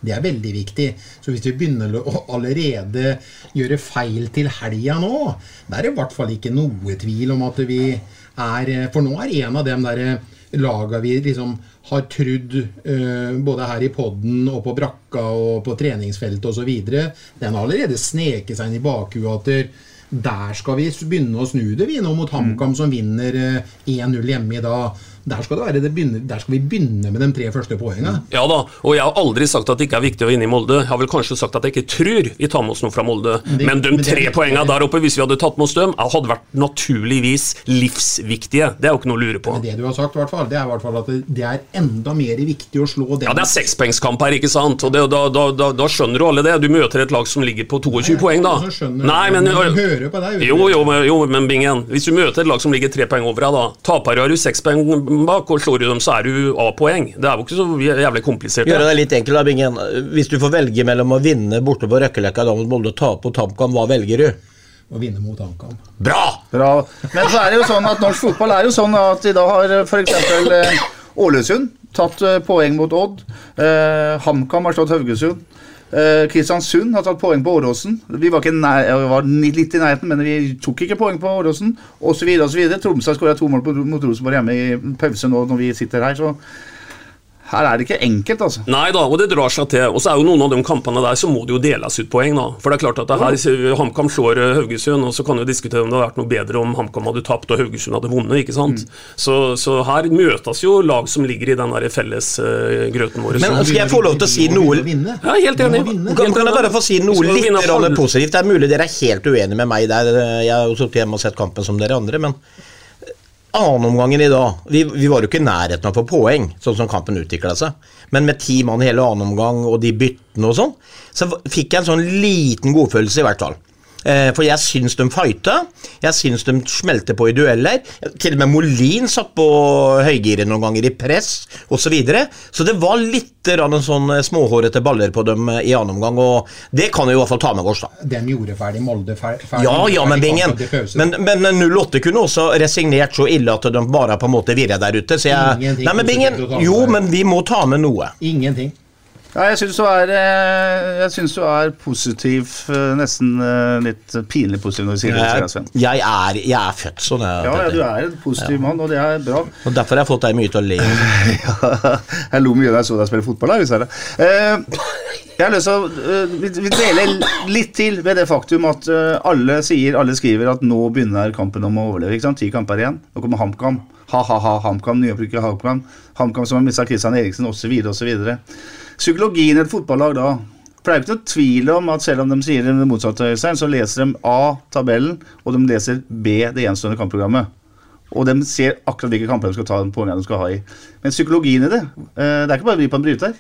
Det er veldig viktig. Så hvis vi begynner å allerede gjøre feil til helga nå, da er det i hvert fall ikke noe tvil om at vi er For nå er en av dem derre laga vi liksom har trudd eh, både her i podden og på brakka og på treningsfeltet osv. Den har allerede sneket seg inn i bakhuet at der, skal vi begynne å snu det, vi nå mot HamKam, som vinner eh, 1-0 hjemme i dag. Der skal, det være, det begynner, der skal vi begynne med de tre første poengene. Ja da, og jeg har aldri sagt at det ikke er viktig å vinne i Molde. Jeg har vel kanskje sagt at jeg ikke tror vi tar med oss noe fra Molde. det- Men de men tre poengene der oppe, hvis vi hadde tatt med oss dem, hadde vært naturligvis livsviktige. Det er jo ikke noe å lure på. Men det du har sagt, hvert fall, det er i hvert fall at det, er enda mer viktig å slå dem. Ja, det er sekspoengskamp her, ikke sant? Og det, da, da, da, da skjønner du alle det. Du møter et lag som ligger på 22 poeng, da. Nei, men, men hører på deg, jo, jo, men- jo, men Bingen, hvis du møter et lag som ligger tre poeng over deg, da. Taper har du seks poeng bak, og slår du dem, så er du A-poeng. Det er jo ikke så jævlig komplisert. Gjøre det. litt enkelt, da, Bingen. Hvis du får velge mellom å vinne borte på Røkkeløkka da mot Molde og tape mot HamKam, hva velger du? Å vinne mot HamKam. Bra! Bra. Men så er det jo sånn at norsk fotball er jo sånn at i dag har f.eks. Eh, Ålesund tatt eh, poeng mot Odd. Eh, HamKam har slått Haugesund. Eh, Kristiansund har tatt poeng på Åråsen. Vi var, nær, var litt i nærheten, men vi tok ikke poeng på Åråsen. Osv. osv. Tromsø har skåra to mål mot Rosenborg hjemme i pause nå når vi sitter her, så her er det ikke enkelt, altså. Nei da, og det drar seg til. Og så er jo noen av de kampene der, så må det jo deles ut poeng, da. For det er klart at det her, HamKam slår eh, Haugesund, og så kan vi diskutere om det hadde vært noe bedre om HamKam hadde tapt og Haugesund hadde vunnet, ikke sant. Så, så her møtes jo lag som ligger i den der felles uh, grøten vår. Men skal jeg få lov til å si noe Ja, helt enig. Kan, kan jeg bare få si noe litt positivt? Det er mulig dere er helt uenige med meg der. Jeg har jo sittet hjemme og sett kampen som dere andre, men annenomgangen i dag vi, vi var jo ikke i nærheten av å få poeng, sånn som kampen utvikla seg. Men med ti mann hele annen omgang og de byttene og sånn, så fikk jeg en sånn liten godfølelse, i hvert fall. Eh, For jeg syns de fighta. Jeg syns de smelte på i dueller. Til og med Molin satt på høygiret noen ganger i press osv. Så, videre. så det var litt sånn eh, småhårete baller på dem eh, i annen omgang, og det kan vi i hvert fall ta med oss, da. Den gjorde ferdig Molde ferdig, Ja, ja, men Bingen. Men, men 08 kunne også resignert så ille at de bare på en måte virra der ute. Så jeg, Ingenting nei, men Bingen, jo, men vi må ta med noe. Ingenting. Ja, jeg syns du eh, du er positiv, eh, nesten eh, litt pinlig positiv når du sier det. jeg, Sven. Jeg, er, jeg er født sånn. Jeg, Ja, ja, du er en positiv mann, og det er bra. Og Derfor har jeg fått deg mye til å le. Ja, jeg lo mye da jeg så deg spille fotball. Da, er det. Eh, jeg har lyst til å vi, deler litt til ved det faktum at alle sier, alle skriver at nå begynner kampen om å overleve. ikke sant? Ti kamper igjen. Nå kommer HamKam. Ha-ha-ha, HamKam, nyopprykket HamKam. HamKam som har mista Christian Eriksen, osv., osv. Psykologien i et fotballag da for det er jo ikke noe tvil om at selv om de sier det motsatte, så leser de A tabellen, og de leser B det gjenstående kampprogrammet. Og de ser akkurat hvilke kamper de skal ta, den poengene de skal ha i. Men psykologien i det eh, Det er ikke bare vi på en bryter.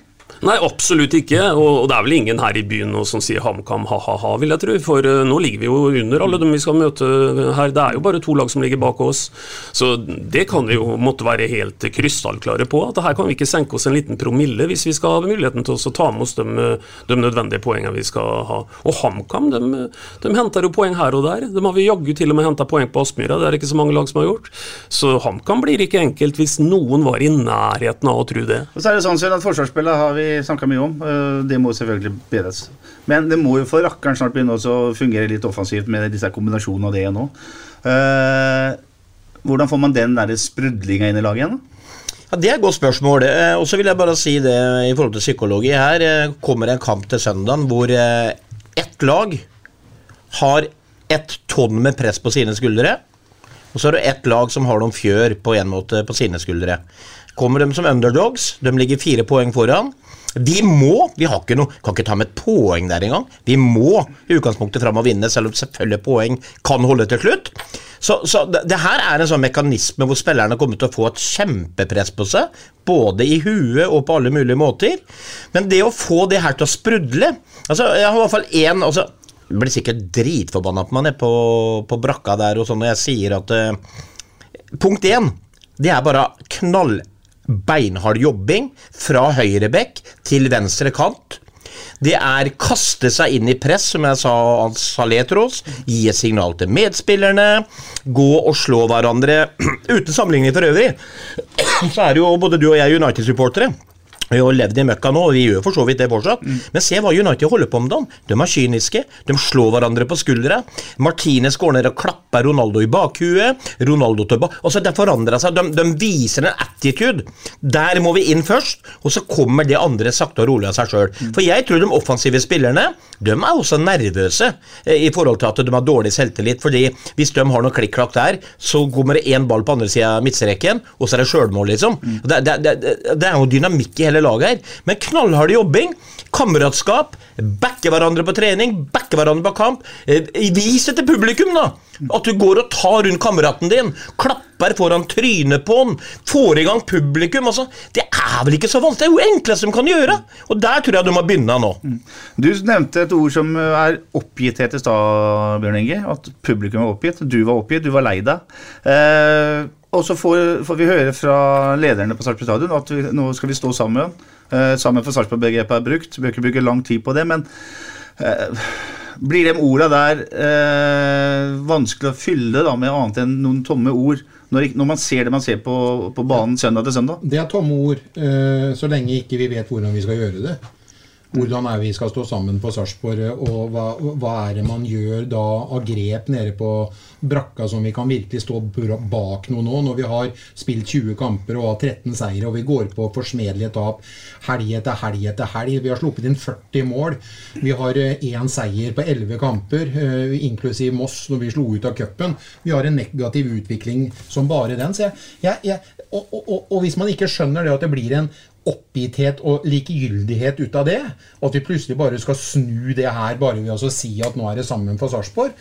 Nei, absolutt ikke. Og, det er vel ingen her i byen nå som sier HamKam ha-ha-ha, vil jeg tro. For eh, nå ligger vi jo under alle dem vi skal møte her. Det er jo bare to lag som ligger bak oss. Så det kan vi jo måtte være helt krystallklare på. At her kan vi ikke senke oss en liten promille hvis vi skal ha muligheten til å ta med oss de, de nødvendige poengene vi skal ha. Og HamKam de, de henter jo poeng her og der. De har vi jaggu til og med henta poeng på Aspmyra. Det er ikke så mange lag som har gjort. Så HamKam blir ikke enkelt hvis noen var i nærheten av å tro det. Og så er det sånn at Forsvarsspillet har vi snakka mye om. eh, Det må selvfølgelig bedres. Men det må jo for rakkeren snart begynne å fungere litt offensivt med disse kombinasjonene av det nå. Eh, hvordan får man den der sprudlinga inn i laget igjen? Ja, Det er et godt spørsmål. Eh, Og så vil jeg bare si det i forhold til psykologi. Her kommer en kamp til søndagen hvor ett lag har ett tonn med press på sine skuldre. Og så er det ett lag som har noen fjør på en måte på sine skuldre. Kommer de som underdogs, de ligger fire poeng foran. Vi må, vi har ikke noe, kan ikke ta med et poeng der engang. Vi må i utgangspunktet fram og vinne, selv om selvfølgelig poeng kan holde til slutt. Så, så det, det her er en sånn mekanisme hvor spillerne kommer til å få et kjempepress på seg, både i huet og på alle mulige måter. Men det å få det her til å sprudle altså Jeg har i hvert fall én altså, Jeg blir sikkert dritforbanna på meg nede på, på brakka der og sånn når jeg sier at uh, Punkt én, det er bare knall beinhard jobbing fra høyre bekk til venstre kant. Det er kaste seg inn i press, som jeg sa sa Letros. Gi et signal til medspillerne. Gå og slå hverandre. Uten sammenligning for øvrig, så er jo både du og jeg United-supportere. Vi har levd i møkka nå, og vi gjør for så vidt det fortsatt. Men se hva United holder på med dem De er kyniske, de slår hverandre på skuldra. Martinez går ned og klapper Ronaldo i bakhuet. Ronaldo tilbake Altså, det forandrer seg. De, de viser en attitude. Der må vi inn først, og så kommer det andre sakte og rolig av seg sjøl. For jeg tror de offensive spillerne de er også nervøse eh, i forhold til at de har dårlig selvtillit. fordi hvis de har noe klikk-klakk der, så kommer det én ball på andre sida av midtstreken, og så er det sjølmål, liksom. Det, det, det, det er jo dynamikk i hele laget her. Men knallhard jobbing, kameratskap, backe hverandre på trening, backe hverandre på kamp. Eh, Vis det til publikum, da! At du går og tar rundt kameraten din, klapper foran trynet på han, får i gang publikum. altså. Det er vel ikke så vanskelig? Det er jo enklest de kan gjøre! Og der tror jeg de må begynne nå. Du nevnte et ord som er oppgitthet i stad, Bjørn Inge. At publikum var oppgitt. Du var oppgitt, du var lei deg. Eh, og så får, får, vi høre fra lederne på Sarpsborg stadion at vi, nå skal vi stå sammen. Eh, sammen for Sarpsborg-begrepet er brukt. Vi Bør ikke bruke lang tid på det, men eh, blir de orda der eh, vanskelig å fylle da, med annet enn noen tomme ord? Når, når, man ser det man ser på, på banen søndag til søndag? Det er tomme ord, eh, så lenge ikke vi vet hvordan vi skal gjøre det. Hvordan er vi skal stå sammen på Sarpsborg, og hva, hva, er det man gjør da av grep nede på brakka som vi kan virkelig stå bak noe nå, når vi har spilt 20 kamper og har 13 seire, og vi går på forsmedelige tap helg etter helg etter helg. Vi har sluppet inn 40 mål. Vi har én seier på 11 kamper, inklusiv Moss når vi slo ut av cupen. Vi har en negativ utvikling som bare den. Jeg, jeg, jeg, og, og, og hvis man ikke skjønner det at det blir en oppgitthet og likegyldighet ut av det. Og at vi plutselig bare skal snu det her bare ved å si at nå er det sammen for Sarpsborg.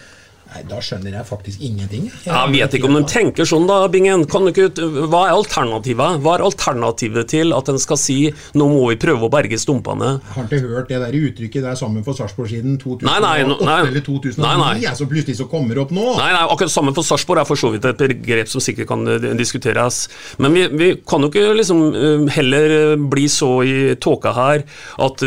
Nei, Da skjønner jeg faktisk ingenting. Jeg, jeg vet ikke om de tenker sånn, da, Bingen. Ikke, hva er alternativet Hva er alternativet til at en skal si nå må vi prøve å berge stumpene? Jeg har ikke hørt det der uttrykket der sammen for Sarpsborg siden 2008 nei, nei, nei, eller 2009, nei, nei. så plutselig så kommer opp nå. Nei, nei, akkurat sammen for Sarpsborg er for så vidt et begrep som sikkert kan eh, diskuteres. Men vi, vi kan jo ikke liksom eh, heller eh, bli så i tåka her at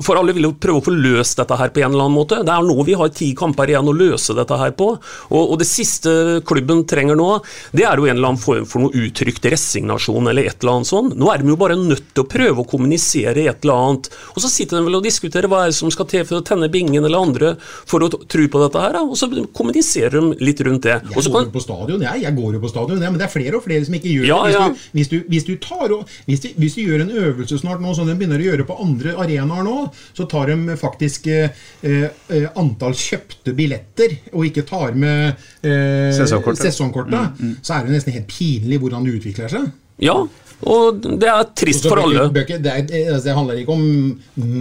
For alle vil jo prøve å få løst dette her på en eller annen måte. Det er nå vi har ti kamper igjen å løse løse dette her på. Og, og, det siste klubben trenger nå, det er jo en eller annen form for noe uttrykt resignasjon eller et eller annet sånt. Nå er de jo bare nødt til å prøve å kommunisere et eller annet. Og så sitter de vel og diskuterer hva er det som skal til for å tenne bingen eller andre for å tro på dette her, og så kommuniserer de litt rundt det. Jeg går jo på stadion, jeg. Jeg går jo på stadion, jeg, men det er flere og flere som ikke gjør ja, det. Hvis, du, hvis, du, hvis, du, tar hvis, du, hvis du gjør en øvelse snart nå, som de begynner å gjøre på andre arenaer nå, så tar de faktisk eh, eh, antall kjøpte billetter og ikke tar med eh, sesongkortet, mm, mm. så er det nesten helt pinlig hvordan det utvikler seg. Ja, og det er trist for alle. Bøker, det, er, altså, det, handler ikke om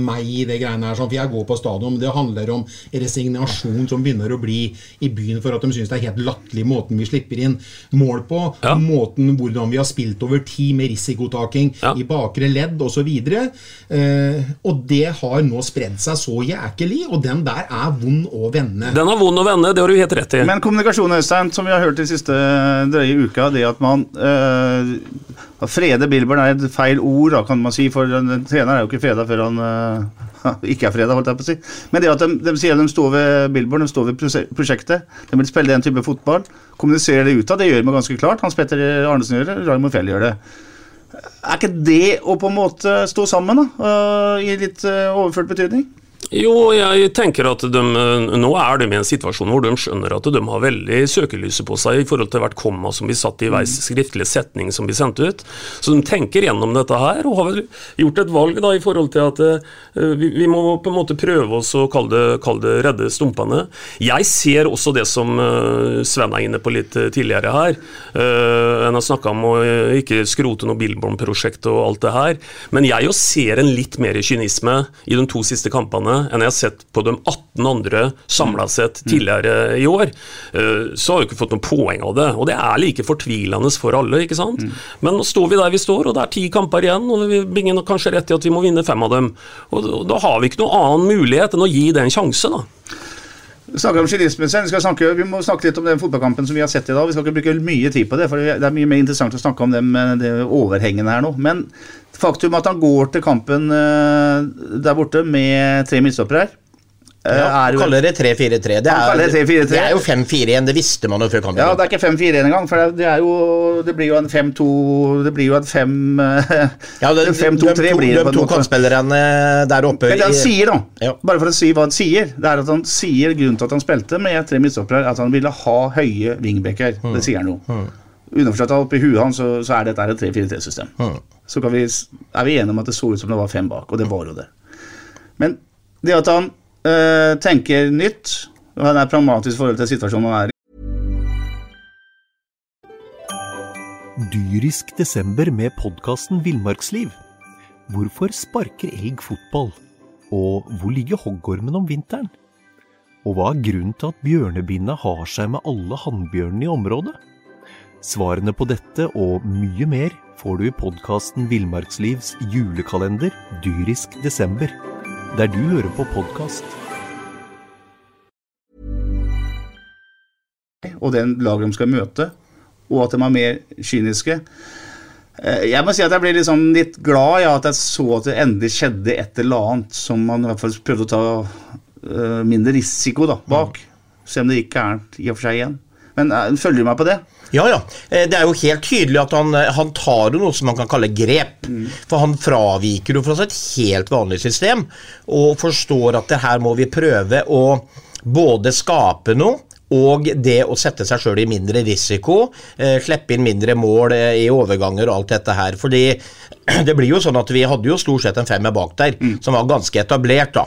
meg, det greiene her, sånn, for jeg går på stadion. Det handler om resignasjon som begynner å bli i byen for at de syns det er helt latterlig måten vi slipper inn mål på. Ja. Måten hvordan vi har spilt over tid med risikotaking ja. i bakre ledd osv. Eh, og det har nå spredd seg så jækelig, og den der er vond å vende. Den er vond å vende, det har du helt rett i. Men kommunikasjon, Øystein, som vi har hørt de siste drøye uka, det at man øh, Frede Bilbern er et feil ord, da, kan man si, for en trener er jo ikke freda før han uh, ikke er freda, holdt jeg på å si. Men det at de, de sier de står ved Bilbern, de står ved prosjektet, de vil spille den type fotball, kommuniserer det utad, det gjør man ganske klart. Hans Petter Arnesen gjør det, Raymond Fjell gjør det. Er ikke det å på en måte stå sammen, da, uh, i litt uh, overført betydning? Jo, jeg tenker at de, nå er de i en situasjon hvor de skjønner at de har veldig søkelyset på seg i forhold til hvert komma som blir satt i hver skriftlig setning som blir sendt ut. Så de tenker gjennom dette her, og har gjort et valg da i forhold til at uh, vi, vi, må på en måte prøve oss å kalle det, kalle det redde stumpene. Jeg ser også det som uh, Sven er inne på litt uh, tidligere her. en har snakka om å ikke skrote noe Billborn-prosjekt og alt det her, men jeg jo ser en litt mer kynisme i de to siste kampene enn jeg har sett på de 18 andre samla sett tidligere i år. Eh, så har vi ikke fått noen poeng av det. Og det er like fortvilende for alle, ikke sant. Men nå står vi der vi står, og det er ti kamper igjen, og vi Bingen kanskje rett i at vi må vinne fem av dem. Og da har vi ikke noen annen mulighet enn å gi det en sjanse, da. Snakker om kynisme, vi, snakke, vi må snakke litt om den fotballkampen som vi har sett i dag. Vi skal ikke bruke mye tid på det, for det er mye mer interessant å snakke om det med det overhengende her nå. Men faktum at han går til kampen uh, der borte med tre midtstoppere her, eh, Ja, er jo kaller det 3-4-3. Det, det 3-4-3. det er jo 5-4-1, det visste man jo før kampen. Ja, det er ikke 5-4-1 engang, for det, er jo Det blir jo en 5-2 Det blir jo en 5 Ja, det, de, 5-2-3 to, blir det de på en to måte. kantspillerne der oppe Men det han sier, da, Ja. bare for å si hva han sier, det er at han sier grunnen til at han spilte med tre midtstoppere, at han ville ha høye wingbacker. Mm. Det sier han jo. Underforstått at oppi huet hans så, så er dette et 3-4-3-system. Mm. Så kan vi, er vi enige om at det så ut som det var fem bak, og det var jo det. Men det at han øh, tenker nytt, og han er pragmatisk i forhold til situasjonen han er i Dyrisk desember med podkasten Villmarksliv. Hvorfor sparker elg fotball? Og hvor ligger hoggormen om vinteren? Og hva er grunnen til at bjørnebinna har seg med alle hannbjørnene i området? Svarene på dette og mye mer får du i podkasten Villmarkslivs julekalender Dyrisk desember, der du hører på podkast. og den laget de skal møte, og at de er mer kyniske. Eh, Jeg må si at jeg ble liksom litt glad ja, at jeg så at det endelig skjedde et eller annet som man i hvert fall prøvde å ta uh, mindre risiko da, bak. Se om det gikk gærent i og for seg igjen. Men uh, følger du meg på det? Ja, ja. Eh, Det er jo helt tydelig at han, eh, han tar jo noe som man kan kalle grep. For han fraviker jo fra et helt vanlig system, og forstår at det her må vi prøve å både skape noe og det å sette seg sjøl i mindre risiko, eh, slippe inn mindre mål eh, i overganger og alt dette her. Fordi det blir jo sånn at vi hadde jo stort sett en femmer bak der, som var ganske etablert, da.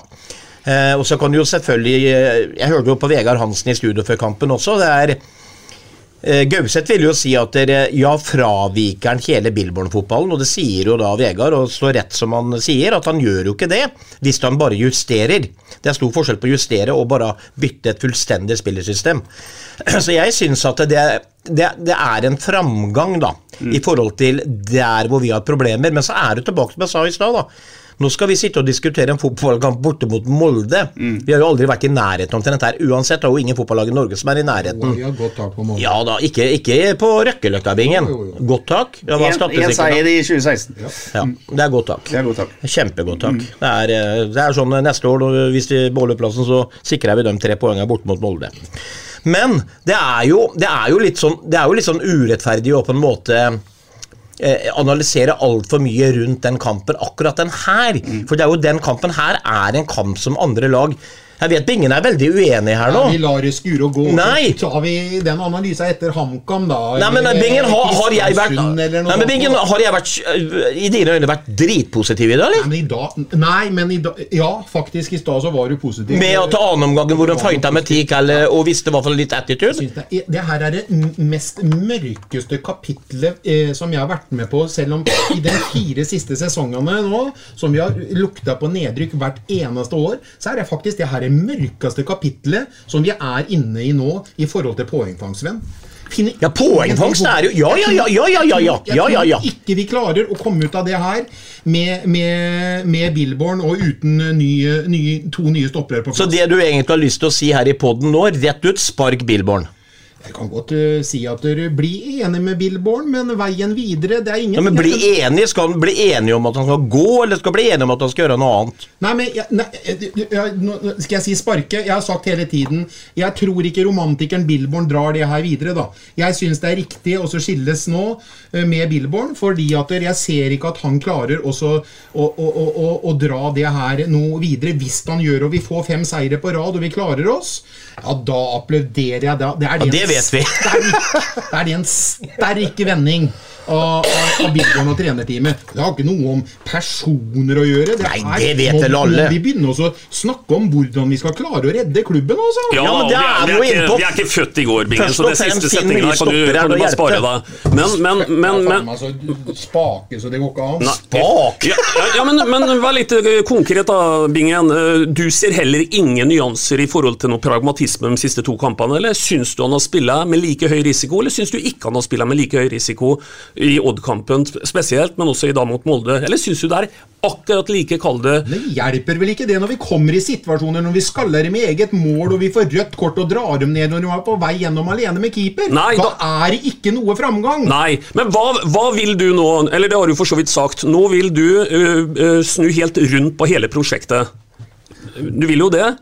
Eh, og så kan du jo selvfølgelig eh, Jeg hørte jo på Vegard Hansen i studio før kampen også. det er Gauseth vil jo si at dere, ja, fraviker han hele Billborn-fotballen, og det sier jo da Vegard, og så rett som han sier, at han gjør jo ikke det, hvis han bare justerer. Det er stor forskjell på å justere og bare bytte et fullstendig spillersystem. Så jeg syns at det, det, det er en framgang, da, i forhold til der hvor vi har problemer, men så er det tilbake til det jeg sa i stad, da. Nå skal vi sitte og diskutere en fotballkamp borte mot Molde. Vi har jo aldri vært i nærheten om til dette her. Uansett, det er jo ingen fotballag i Norge som er i nærheten. Vi har godt tak på Molde. Ja da, ikke, ikke på Røkkeløkka-bingen. Godt tak. Ja, En seier i 2016. Ja, det er godt tak. Det er godt takk. Kjempegodt tak. Det, er, eh, det er sånn eh, neste år, hvis vi beholder plassen, så sikrer vi de tre poengene borte mot Molde. Men det er jo, det er jo, litt, sånn, det er jo litt sånn urettferdig å på en måte eh, analysere altfor mye rundt den kampen, akkurat den her. For det er jo den kampen her er en kamp som andre lag Jeg vet Bingen er veldig uenig her nå. Ja, vi lar det skure og gå. Nei. Så tar vi den analysen etter HamKam, da. Nei, men Bingen, har, har jeg vært Nei, men. Bingen, har jeg vært i dine øyne vært dritpositiv i dag, eller? Nei, men i dag Nei, men i dag Ja, faktisk, i stad så var du positiv. Med at annenomgangen hvor de fighta med ti kaller og visste i hvert fall litt attitude? Det, det her er det mest mørkeste kapitlet eh, som jeg har vært med på, selv om i de fire siste sesongene nå, som vi har lukta på nedrykk hvert eneste år, så er det faktisk det her det mørkeste kapitlet som vi er inne i nå i forhold til poengfangst, Sven. Ja, poengfangst er jo Ja, ja, ja, ja, ja, ja, ja, ja, ja, ikke vi klarer å komme ut av det her med, med, med Billborn og uten nye, nye, to nye stoppere på plass. Så det du egentlig har lyst til å si her i poden nå, rett ut, spark Billborn. Jeg kan godt uh, si at dere blir enig med Billborn, men veien videre det er ingen Ja, men bli enig, Skal han bli enig om at han skal gå, eller skal han bli enig om at han skal gjøre noe annet? Nei, men jeg, nei, jeg, jeg, nå Skal jeg si sparke? Jeg har sagt hele tiden Jeg tror ikke romantikeren Billborn drar det her videre. da Jeg syns det er riktig å så skilles nå eh, med Billborn, fordi at jeg ser ikke at han klarer også å, å, å, å, dra det her noe videre. Hvis han gjør og vi får fem seire på rad og vi klarer oss, ja, da applauderer jeg. Da, det er Ja, det, det en vet vi. sterk- Da er det en sterk vending av, av, av Billborn og trenerteamet. Det har ikke noe om personer å gjøre. Det Nei, det vet vel alle. Må vi begynne også å snakke om hvordan vi skal klare å redde klubben, altså? Ja, Ja, men det vi, er vi, er ikke, vi er ikke født i går, Bingen, så det siste setningen her kan du, kan du bare spare deg. Men, men, men, Ja, men faen, altså, spake så det går ikke an. Spake? Spak! Ja, ja men, men vær litt eh, konkret, da, Bingen. Eh, Du ser heller ingen nyanser i forhold til noe pragmatisme de siste to kampene, eller syns du han har spilt med like høy risiko, eller syns du ikke han har spilt med like høy risiko i Odd-kampen spesielt, men også i dag mot Molde, eller syns du det er akkurat like, kalde det hjelper vel ikke det når vi kommer i situasjoner når vi skaller i eget mål og vi får rødt kort og drar dem ned når de er på vei gjennom alene med keeper? Nei, da, da- er det ikke noe framgang. Nei, men hva, hva vil du nå Eller det har du for så vidt sagt. Nå vil du øh, øh, snu helt rundt på hele prosjektet. Du vil jo det.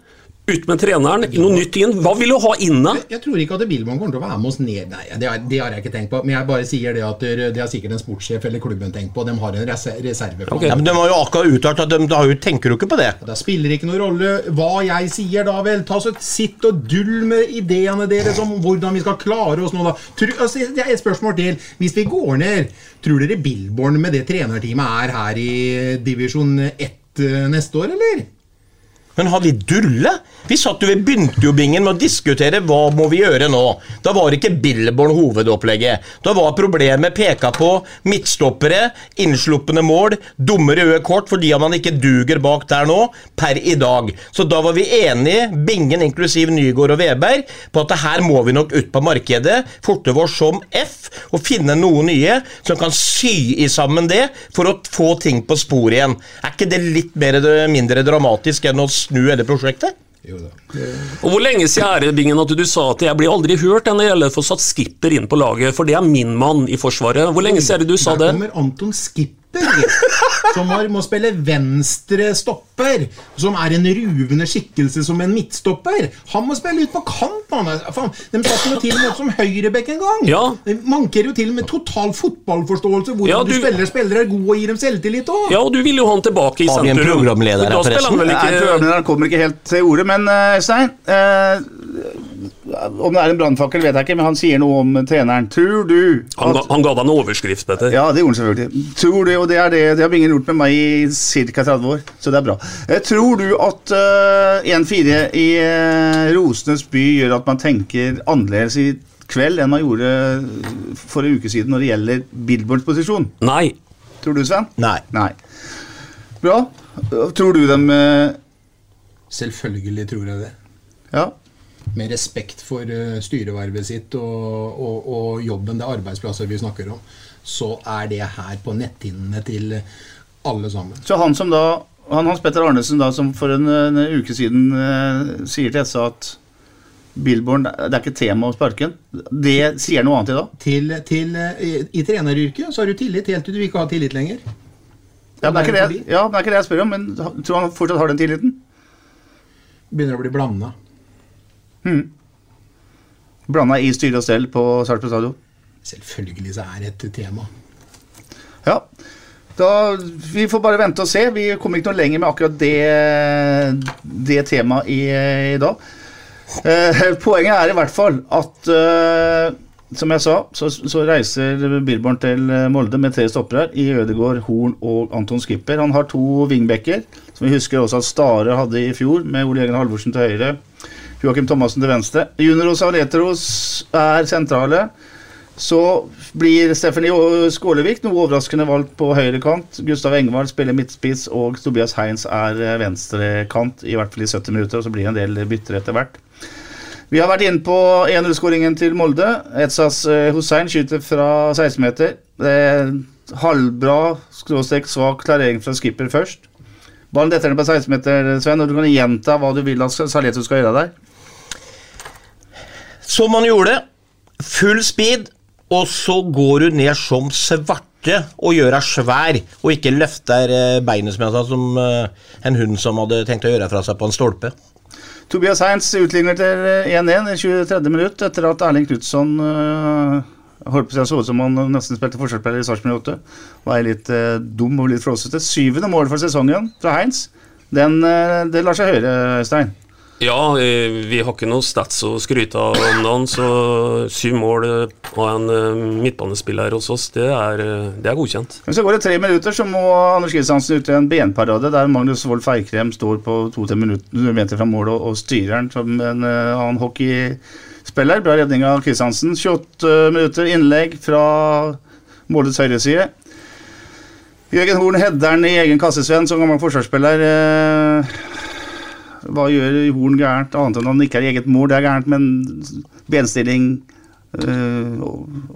Ut med treneren, noe nytt inn. Hva vil du ha inn da? Jeg tror ikke at Billborn kommer til å være med oss ned. Nei, det har, det har jeg ikke tenkt på. Men jeg bare sier det at det det har sikkert en sportssjef eller klubben tenkt på. De har en reserve. Okay. Ja, men De har jo akkurat uttalt at de, har jo- tenker jo ikke på det. Da spiller ikke noen rolle hva jeg sier, da vel. Ta så Sitt og dull med ideene deres om hvordan vi skal klare oss nå, da. Altså, det er et spørsmål til. Hvis vi går ned, tror dere Billborn med det trenerteamet er her i divisjon 1 eh, neste år, eller? Men har vi dulle? Vi satt jo, ved begynte jo bingen med å diskutere hva må vi gjøre nå. Da var ikke Billborn hovedopplegget. Da var problemet peka på midtstoppere, innsluppende mål, dumme røde kort fordi man ikke duger bak der nå, per i dag. Så da var vi enige, bingen inklusiv Nygaard og Veberg, på at her må vi nok ut på markedet, forte oss som F, og finne noen nye som kan sy i sammen det, for å få ting på sporet igjen. Er ikke det litt mer, mindre dramatisk enn å snu hele prosjektet? Jo da. Og Hvor lenge siden er det Bingen, at du sa at jeg blir aldri hørt når det gjelder å få satt skipper inn på laget, for det er min mann i Forsvaret. Hvor lenge siden er det du sa det? Der kommer Anton Skipper, som har, må spille venstre stopper. Som er en ruvende skikkelse som en midtstopper. Han må spille ut på kant! Man. Faen, de satte jo til og med opp som høyrebekk en gang. Ja. Det manker jo til og med total fotballforståelse. Hvordan Ja, du, du- spiller spillere er gode og gir dem selvtillit òg. Ja, og du vil jo ha han tilbake i Har vi en programleder her, forresten? spiller Nei, Programlederen kommer ikke helt til ordet, men eh, Øystein eh, Om det er en brannfakkel, vet jeg ikke, men han sier noe om treneren. Tror du han, ga, at han ga deg en overskrift, Petter. Ja, det gjorde han selvfølgelig. Tror du, og det er det Det har ingen gjort med meg i ca. 30 år, så det er bra. Eh, tror du at uh, 1-4 i uh, Rosenes by gjør at man tenker annerledes i kveld enn man gjorde for en uke siden når det gjelder Billboards posisjon? Nei. Tror du, Sven? Nei. Nei. Bra. Tror du dem uh, Selvfølgelig tror jeg det. Ja. Med respekt for eh, styrevervet sitt og, og, og jobben, det er arbeidsplasser vi snakker om, så er det her på netthinnene til alle sammen. Så han som da han Hans Petter Arnesen da, som for en, en uke siden eh, sier til SA at Billborn, det er ikke tema å sparke. Det sier noe annet i dag? Til, til, eh, i, I treneryrket så har du tillit helt til du ikke har tillit lenger. Ja, men det er ikke det, ja, men det er ikke det jeg spør om, men tror han fortsatt har den tilliten? Begynner å bli blanda. Blanda i styre og stell på Sarpsborg stadion? Selvfølgelig så er det et tema. Ja. Da, vi får bare vente og se. Vi kommer ikke noe lenger med akkurat det, det temaet i, i dag. Eh, poenget er i hvert fall at eh, som jeg sa, så, så reiser Billborn til Molde med tre stoppere i Ødegård, Horn og Anton Skipper. Han har to wingbacker, som vi husker også at Stare hadde i fjor, med Ole Jørgen Halvorsen til høyre, Joakim Thomassen til venstre. Junior og Sauletros er sentrale. Så blir Stephanie Skålevik noe overraskende valgt på høyre kant. Gustav Engvald spiller midtspiss, og Tobias Heinz er eh, venstrekant, i hvert fall i 70 minutter. og Så blir det en del bytter etter hvert. Vi har vært inne på 1-0-skåringen til Molde. Etsas eh, Hussein skyter fra 16-meter. Halvbra, skråstrek svak klarering fra skipper først. Ballen detter ned på 16-meter, Sven, og du kan gjenta hva du vil at Saleto skal gjøre der. Som man gjorde. Full speed, og så går du ned som svarte og gjør deg svær, og ikke løfter eh, beinet som, jeg sa, som eh, en hund som hadde tenkt å gjøre fra seg på en stolpe. Tobias Heinz utligner til eh, 1-1 i 23. minutt etter at Erling Knutson holdt på seg så ut som han nesten spilte forsvarsspiller i Sarpsborg 8. Var litt eh, dum og litt flåsete. Syvende mål for sesongen fra Heinz. Den, eh, det lar seg høre, Stein. Ja, eh, vi har ikke noe stats å skryte av om dagen, så syv mål eh, av en eh, midtbanespiller hos oss, det er, eh, det er godkjent. Men så går det tre minutter, så må Anders Kristiansen ut i en benparade der Magnus Wold Feikrem står på to-tre meter fra mål og, styrer den som en uh, annen hockeyspiller. Bra redning av Kristiansen. 28 minutter innlegg fra målets høyreside. Jørgen Horn Hedderen i egen kasse, Sven, som gammel forsvarsspiller. eh, hva gjør Horn gærent, annet enn at han ikke er eget mål? Det er gærent, men benstilling eh,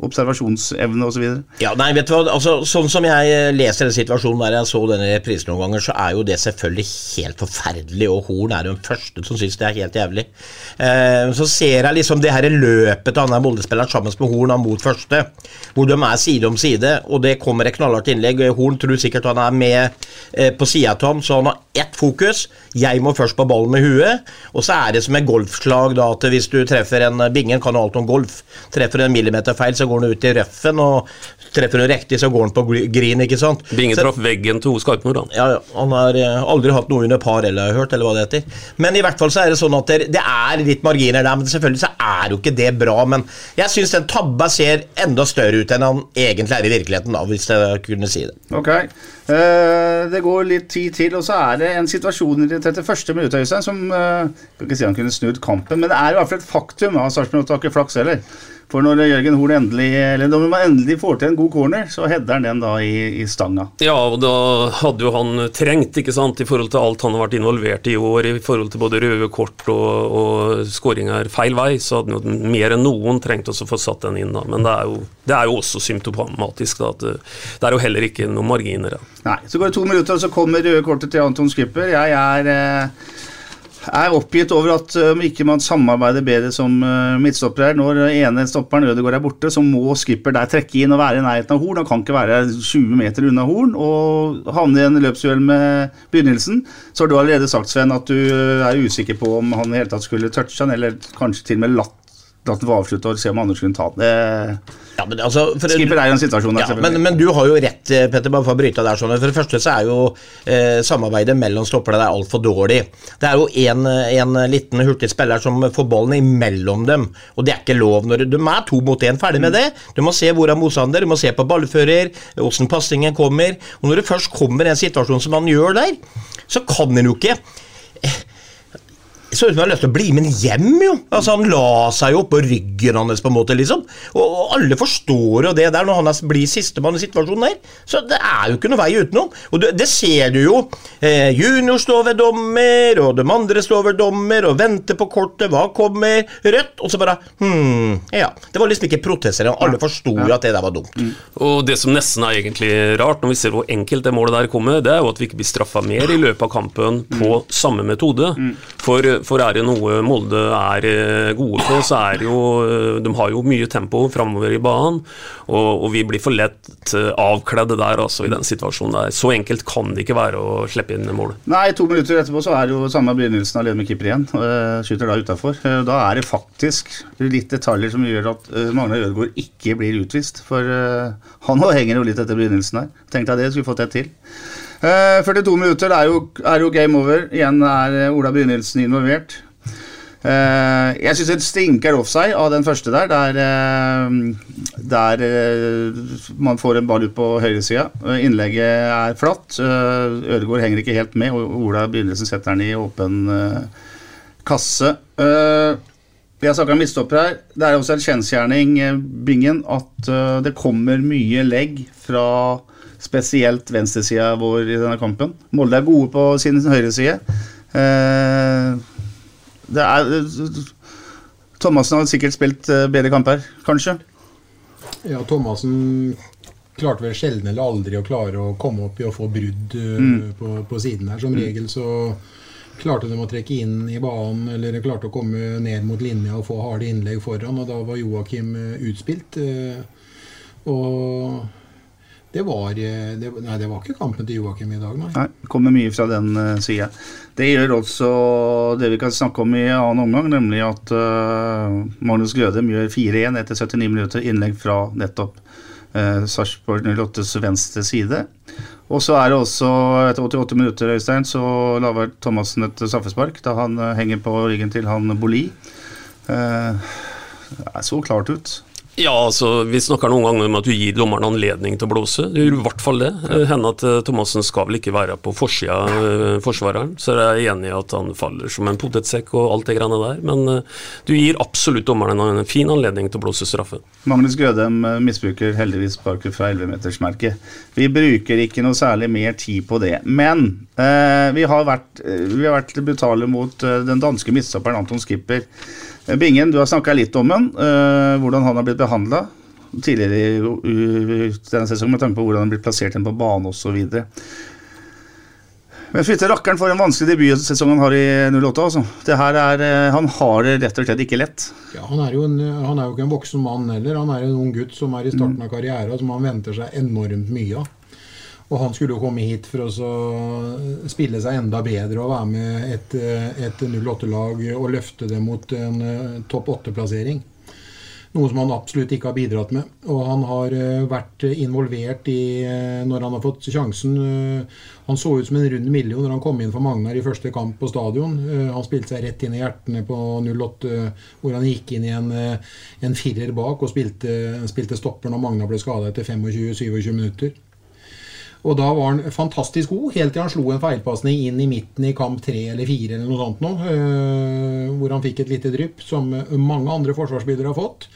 observasjonsevne osv. Ja, nei, vet du hva, altså, Sånn som jeg eh, leser den situasjonen der jeg så denne reprisen noen ganger, så er jo det selvfølgelig helt forferdelig, og Horn er jo den første som syns det er helt jævlig. Eh, så ser jeg liksom det her løpet til han der Molde-spilleren sammen med Horn han mot første, hvor de er side om side, og det kommer et knallhardt innlegg. Horn tror sikkert han er med eh, på sida av ham, så han har ett fokus. Jeg må først på ballen med huet, og så er det som et golfslag da, at hvis du treffer en Bingen kan jo alt om golf. Treffer en millimeter feil, så går den ut i røffen, og treffer den riktig, så går den på green, ikke sant. Binge traff veggen til Skarpnord, han. ja, han har eh, aldri hatt noe under par, eller har hørt, eller hva det heter. Men i hvert fall så er det sånn at det, er litt marginer der, men selvfølgelig så er jo ikke det bra. Men jeg syns den tabba ser enda større ut enn han egentlig er i virkeligheten, da, hvis jeg kunne si det. Ok. Eh, det går litt tid til, og så er det en situasjon i det 31. minuttet Øystein, som uh, Kan ikke si han kunne snudd kampen, men det er i hvert fall et faktum. Ja, Sarpsborg har ikke flaks heller. For når Jørgen Horn endelig Eller når man endelig får til en god corner, så header han den da i, i stanga. Ja, og da hadde jo han trengt, ikke sant, i forhold til alt han har vært involvert i i år, i forhold til både røde kort og, og skåringer feil vei, så hadde han jo mer enn noen trengt å få satt den inn, da. Men det er jo, det er jo også symptomatisk, da, at det, det er jo heller ikke noen marginer. Da. Nei, Så går det to minutter, og så kommer røde kortet til Anton Skipper. Jeg er, eh, er oppgitt over at om ikke man samarbeider bedre som uh, midtstopper her. Når ene stopperen Ødegaard er borte, så må Skipper der trekke inn og være i nærheten av Horn. Han kan ikke være 20 meter unna Horn og havne i en løpsduell med begynnelsen. Så har du allerede sagt, Sven, at du eh, er usikker på om han i hele tatt skulle touche han, eller kanskje til og med latt latt den få avslutte og se om Anders kunne ta den. Det... Ja, men altså, for- Skipper er i en situasjon der, Ja, men, men du har jo rett, eh, Petter, bare for å bryte der. sånn. For det første så er jo eh, samarbeidet mellom stopperne der altfor dårlig. Det er jo en, en liten hurtig spiller som får ballen imellom dem, og det er ikke lov. når De er to mot én, ferdig med det. Du må se hvor er motstander, du må se på ballfører, åssen pasningen kommer. Og når det først kommer en situasjon som han gjør der, så kan en jo ikke så ut som han har lyst til å bli med hjem, jo. Altså Han la seg jo på ryggen hans, på en måte, liksom. Og, og alle forstår jo det der, når han blir sistemann i situasjonen der. Så det er jo ikke noe vei utenom. Og det, det ser du jo. Eh, junior står ved dommer, og de andre står ved dommer og venter på kortet. Hva kommer? Rødt. Og så bare Hm. Ja. Det var liksom ikke protester. Alle forsto jo at det der var dumt. Og det som nesten er egentlig rart, når vi ser hvor enkelt det målet der kommer, det er jo at vi ikke blir straffa mer i løpet av kampen på samme metode. For, for er det noe Molde er eh, gode på, så er det jo eh, De har jo mye tempo framover i banen, og, og vi blir for lett eh, avkledde der, altså, i den situasjonen der. Så enkelt kan det ikke være å slippe inn mål. Nei, to minutter etterpå så er det jo samme begynnelsen alene med keeper igjen. og Skyter da utafor. Da er det faktisk litt detaljer som gjør at Magnar Ødegaard ikke blir utvist. For han henger jo litt etter begynnelsen her. Tenkte jeg det, skulle fått et til. Eh, 42 minutter, det er jo, er jo game over. Igjen er eh, Ola Brynildsen involvert. Uh, jeg syns det stinker offside av den første der, der, der man får en ball ut på høyresida. Uh, innlegget er flatt. Uh, Ødegaard henger ikke helt med, og Ola Brynildsen setter den i åpen kasse. Vi har snakka om midtstopper her. Det er også en kjensgjerning, Bingen, at det kommer mye legg fra spesielt venstresida vår i denne kampen. Molde er gode på sin høyreside. Uh, det er Thomassen har sikkert spilt eh, bedre kamper, kanskje. Ja, Thomassen klarte vel sjelden eller aldri å klare å komme opp i å få brudd eh, Mm. på, på siden her. Som regel så klarte de å trekke inn i banen, eller klarte å komme ned mot linja og få harde innlegg foran, og da var Joakim eh, utspilt. eh, Og det var, eh, det, Nei, det var ikke kampen til Joakim i dag, nei. Nei, det kommer mye fra den uh, sida. Det gjør også det vi kan snakke om i annen omgang, nemlig at uh, Magnus Grødem gjør 4-1 etter 79 minutter innlegg fra nettopp uh, Sarpsborg 08s venstre side. Og så er det også, etter 88 minutter, Øystein, så lager Thomassen et straffespark da han uh, henger på ryggen til han Boli. Uh, det så klart ut. Ja, altså, Vi snakker noen ganger om at du gir dommeren anledning til å blåse. Du gjør i hvert fall det. Ja. Hender at eh, Thomassen skal vel ikke være på forsida av forsvareren, så jeg er enig i at han faller som en potetsekk og alt det greiene der. Men eh, du gir absolutt dommeren en fin anledning til å blåse straffe. Magnus Grødem eh, misbruker heldigvis sparket fra 11-metersmerket. Vi bruker ikke noe særlig mer tid på det. Men eh, vi, har vært, eh, vi har vært brutale mot eh, den danske midtstopperen Anton Skipper. Bingen, du har snakka litt om han. eh, hvordan han har blitt behandla tidligere i denne sesongen, med tanke på hvordan han har blitt plassert inn på bane osv. Men fytte rakkeren for en vanskelig debutsesong han har i 08. Altså. Det her er, eh, han har det rett og slett ikke lett. Ja, han, er jo en, han er jo ikke en voksen mann heller. Han er en ung gutt som er i starten av karrieren, som han venter seg enormt mye av. Og han skulle jo komme hit for å spille seg enda bedre og være med et, et 08-lag og løfte det mot en eh, topp 8-plassering. Noe som han absolutt ikke har bidratt med. Og han har eh, vært involvert i eh, når han har fått sjansen. Han så ut som en rund million når han kom inn for Magnar i første kamp på stadion. Han spilte seg rett inn i hjertene på 08, hvor han gikk inn i en, en firer bak og spilte, spilte stopper når Magnar ble skada etter 25-27 minutter. Og da var han fantastisk god, helt til han slo en feilpasning inn i midten i kamp tre eller fire, eller noe sånt nå, øh, hvor han fikk et lite drypp, som mange andre forsvarsspillere har fått.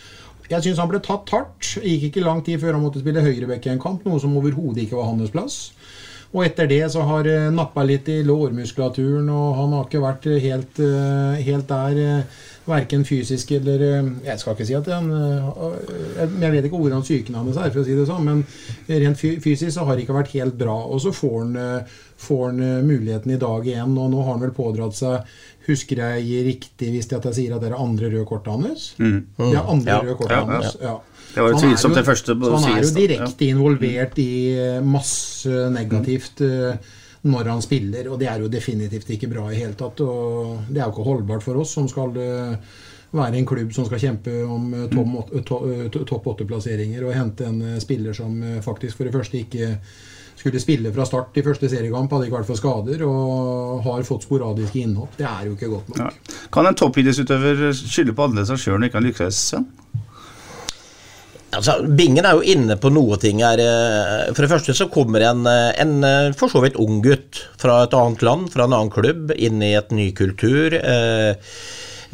Jeg syns han ble tatt hardt. Gikk ikke lang tid før han måtte spille høyrebekk i en kamp, noe som overhodet ikke var hans plass. Og etter det så har det nappa litt i lårmuskulaturen, og han har ikke vært helt, øh, helt der. Verken fysisk eller øh, Jeg skal ikke si at han øh, jeg- vet ikke hvordan psyken hans er, for å si det sånn, men rent fysisk så har det ikke vært helt bra. Og så får han, øh, får han muligheten i dag igjen, og nå har han vel pådratt seg Husker jeg riktig hvis jeg at jeg sier at det er andre røde kortet hans? Mm. Det er andre Ja. røde kortet Ja, ja. hans. Ja. Det var jo er tvilsomt jo- det første så Han er jo direkte involvert i eh, masse negativt eh, når han spiller, og det er jo definitivt ikke bra i hele tatt. Og det er jo ikke holdbart for oss som skal eh, være en klubb som skal kjempe om eh, åt- eh, topp åtte-plasseringer, og hente en spiller som faktisk for det første ikke skulle spille fra start i første seriekamp, hadde ikke vært for skader, og har fått sporadiske innhopp. Det er jo ikke godt nok. Ja. Kan en toppidrettsutøver skylde på alle seg sjøl når ikke han lykkes? Sven? Altså, Bingen er jo inne på noe ting her. eh, For det første så kommer en, eh, en eh, for så vidt ung gutt fra et annet land, fra en annen klubb, inn i et ny kultur. eh,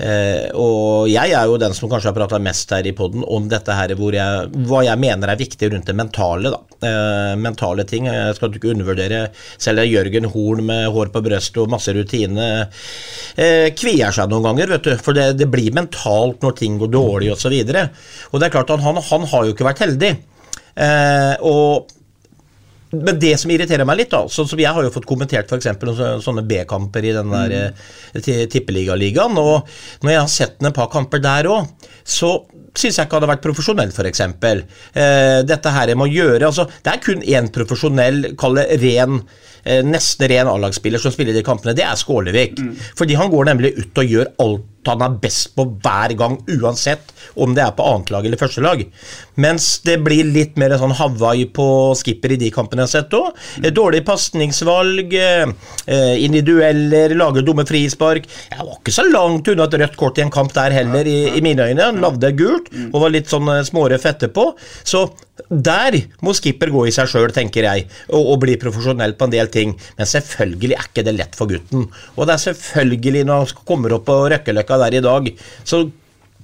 eh, og jeg er jo den som kanskje har prata mest her i poden om dette her, hvor jeg, hva jeg mener er viktig rundt det mentale. Eh, mentale ting. Jeg skal ikke undervurdere selv Jørgen Horn med hår på brystet og masse rutine eh, kvier seg noen ganger, vet du. For det, det blir mentalt når ting går dårlig osv. Og, så og det er klart at han, han har jo ikke vært heldig. Eh, og men det som irriterer meg litt, da sånn som Jeg har jo fått kommentert for eksempel, så, sånne B-kamper i den der mm. tippeligaligaen. Og når jeg har sett en par kamper der òg, så syns jeg ikke hadde vært profesjonell, f.eks. Eh, dette her jeg må gjøre altså, Det er kun én profesjonell, kall det ren eh, nesten ren A-lagsspiller som spiller de kampene, det er Skålevik. Fordi han går nemlig ut og gjør alt han er best på hver gang, uansett om det er på annet lag eller første lag. Mens det blir litt mer sånn Hawaii på skipper i de kampene jeg har sett òg. Dårlig pasningsvalg, eh, individueller, lage dumme frispark. Jeg var ikke så langt unna et rødt kort i en kamp der heller, i, i mine øyne. Han lagde gult og var litt sånn småre smårøff etterpå. Så der må skipper gå i seg sjøl, tenker jeg, og, og bli profesjonell på en del ting. Men selvfølgelig er ikke det lett for gutten. Og det er selvfølgelig, når han kommer opp på Røkkeløkka der i dag, så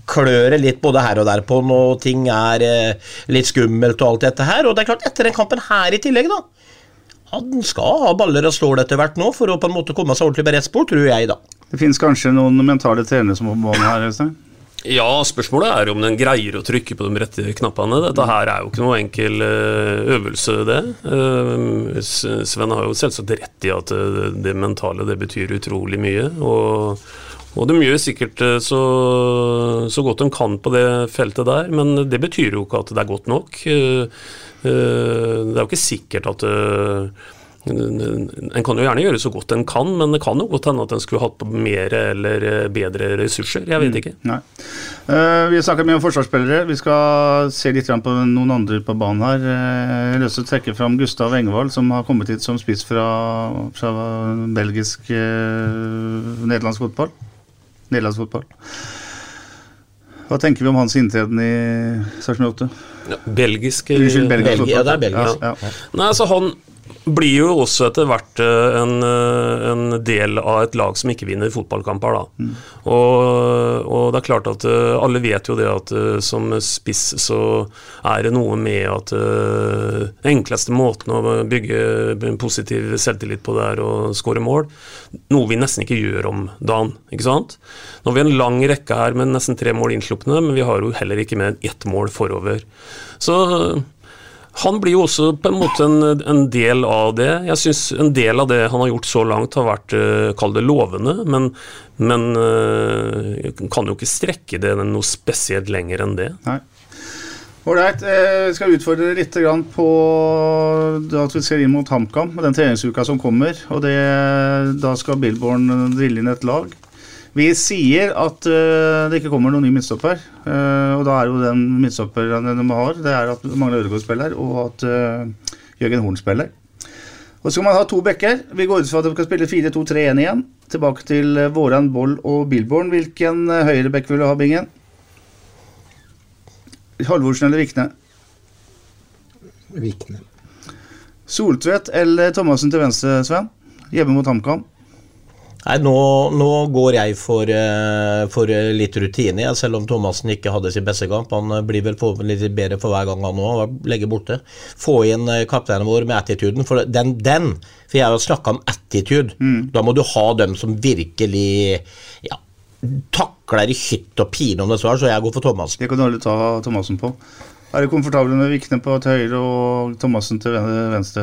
klør det litt både her og der på når ting er eh, litt skummelt og alt dette her. Og det er klart, etter den kampen her i tillegg, da. Han skal ha baller og stål etter hvert nå, for å på en måte komme seg ordentlig på rett spor, tror jeg, da. Det finnes kanskje noen mentale trenere som må med her? Øystein? Ja, spørsmålet er om den greier å trykke på de rette knappene. Dette her er jo ikke noe enkel eh, øvelse, det. Eh, Sven har jo selvsagt rett i at eh, det mentale det betyr utrolig mye. Og, og de gjør sikkert så, så godt de kan på det feltet der, men det betyr jo ikke at det er godt nok. Det er jo ikke sikkert at en kan jo gjerne gjøre så godt en kan, men det kan jo godt hende at en skulle hatt på mer eller eh, bedre ressurser. Jeg vet ikke. Nei. uh, vi har snakket mye om forsvarsspillere. Vi skal se litt på noen andre på banen her. Eh, jeg har lyst til å trekke fram Gustav Engvald, som har kommet hit som spiss fra, fra belgisk uh, nederlandsk fotball. Nederlandsk fotball. Hva tenker vi om hans inntreden i Sarpsborg 8? Ja, belgisk Unnskyld, belgisk Belgi, fotball. det er belgisk. Ja, ja. Nei, altså han blir jo også etter hvert eh, en, eh, en, del av et lag som ikke vinner fotballkamper. da. Mm. Og, og, det er klart at eh, alle vet jo det at som spiss så er det noe med at den enkleste måten å bygge en positiv selvtillit på det er å skåre mål. Noe vi nesten ikke gjør om dagen. ikke sant? Nå har vi en lang rekke her med nesten tre mål innslupne, men vi har jo heller ikke med ett mål forover. Så han blir jo også på en måte en, en del av det. Jeg syns en del av det han har gjort så langt, har vært uh, kall det lovende, men, men uh, kan jo ikke strekke det noe spesielt lenger enn det. Nei. Ålreit. Jeg skal utfordre litt på at vi skal inn mot HamKam, den treningsuka som kommer. og det, Da skal Billborn drille inn et lag. Vi sier at uh, det ikke kommer noen ny midtstopper. Uh, og da er jo den midtstopperen de har, det er at Magne Ødegaard spiller, og at uh, Jørgen Horn spiller. Og så skal man ha to bekker. Vi går ut fra at vi skal spille 4-2-3-1 igjen. Tilbake til Våran, Boll og Billborn. Hvilken høyrebekk vil du ha, Bingen? Halvorsen eller Vikne? Vikne. Soltvedt eller Thomassen til venstre, Sven? Hjemme mot HamKam? Nei, nå, nå, går jeg for, uh, for litt rutine, selv om Thomassen ikke hadde sin beste kamp. Han uh, blir vel litt bedre for hver gang han nå legger borte. Få inn kapteinen vår med attituden. For den, den For jeg har snakka om attitude. Mm. Da må du ha dem som virkelig ja, takler i hytt og pine om det så er, så jeg går for Thomassen. Det kan du aldri ta Thomassen på. Er du komfortabel med Vikne på til høyre og Thomassen til venstre?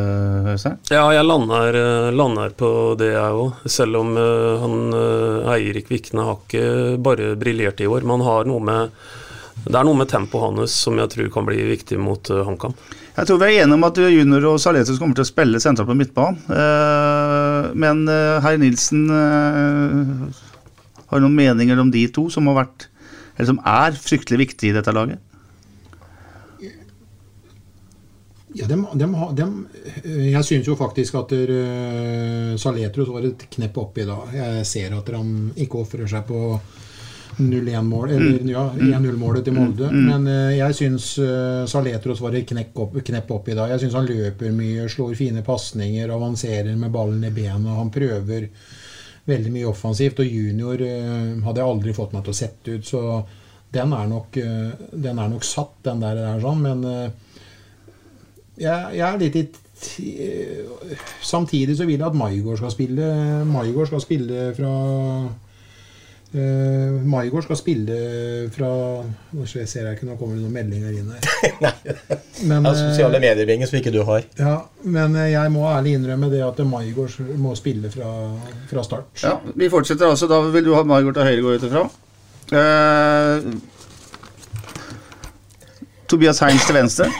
Øystein? Ja, jeg lander, eh, lander, på det, jeg òg. Selv om uh, han uh, Eirik Vikne har ikke bare briljert i år. Men har noe med det er noe med tempoet hans som jeg tror kan bli viktig mot uh, HamKam. Jeg tror vi er enige om at Junior og Saletus kommer til å spille sentralt på midtbanen. Uh, men uh, herr Nilsen har noen meninger om de to som har vært, eller som er fryktelig viktige i dette laget? Ja, dem, dem, dem, eh, jeg syns jo faktisk at der, uh, Saletros var et knepp oppi da. Jeg ser at han ikke ofrer seg på 0-1-målet eller mm. ja, 1-0-målet til Molde. Mm. Men uh, jeg syns uh, Saletros var et knepp, opp, knepp oppi da. Jeg syns han løper mye, slår fine pasninger, avanserer med ballen i benet. Han prøver veldig mye offensivt. Og junior hadde jeg aldri fått meg til å sette ut, så den er nok, den er nok satt, den der. der sånn, men jeg, jeg er litt i Samtidig så vil jeg at Maigård skal spille. Maigård skal spille fra Uh, Maigård skal spille fra Nå ser jeg ikke, nå kommer det noen meldinger inn her. Men, ja, Sosiale eh, medier som ikke du har. Ja, Men eh, jeg må ærlig innrømme det at Maigård må spille fra, fra, start. Ja, Vi fortsetter altså. Da vil du ha Maigård til høyre, går ut ifra. Uh, Tobias Heins til venstre.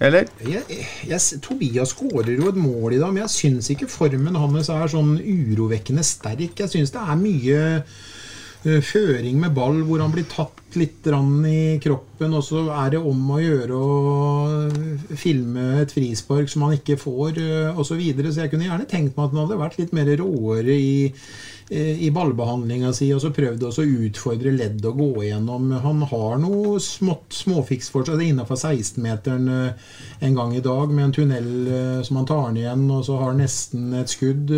Eller? Jeg, jeg, Tobias skårer jo et mål i dag, men jeg syns ikke formen hans er sånn urovekkende sterk. Jeg syns det er mye uh, føring med ball hvor han blir tatt litt i kroppen, og så er det om å gjøre å filme et frispark som han ikke får, uh, osv. Så, videre. så jeg kunne gjerne tenkt meg at han hadde vært litt mer råere i Eh, i ballbehandlinga si og så prøvd å utfordre ledd og gå igjennom. Han har noe smått, småfiks for seg innafor 16-meteren eh, en gang i dag, med en tunnel eh, som han tar ned igjen, og så har han nesten et skudd.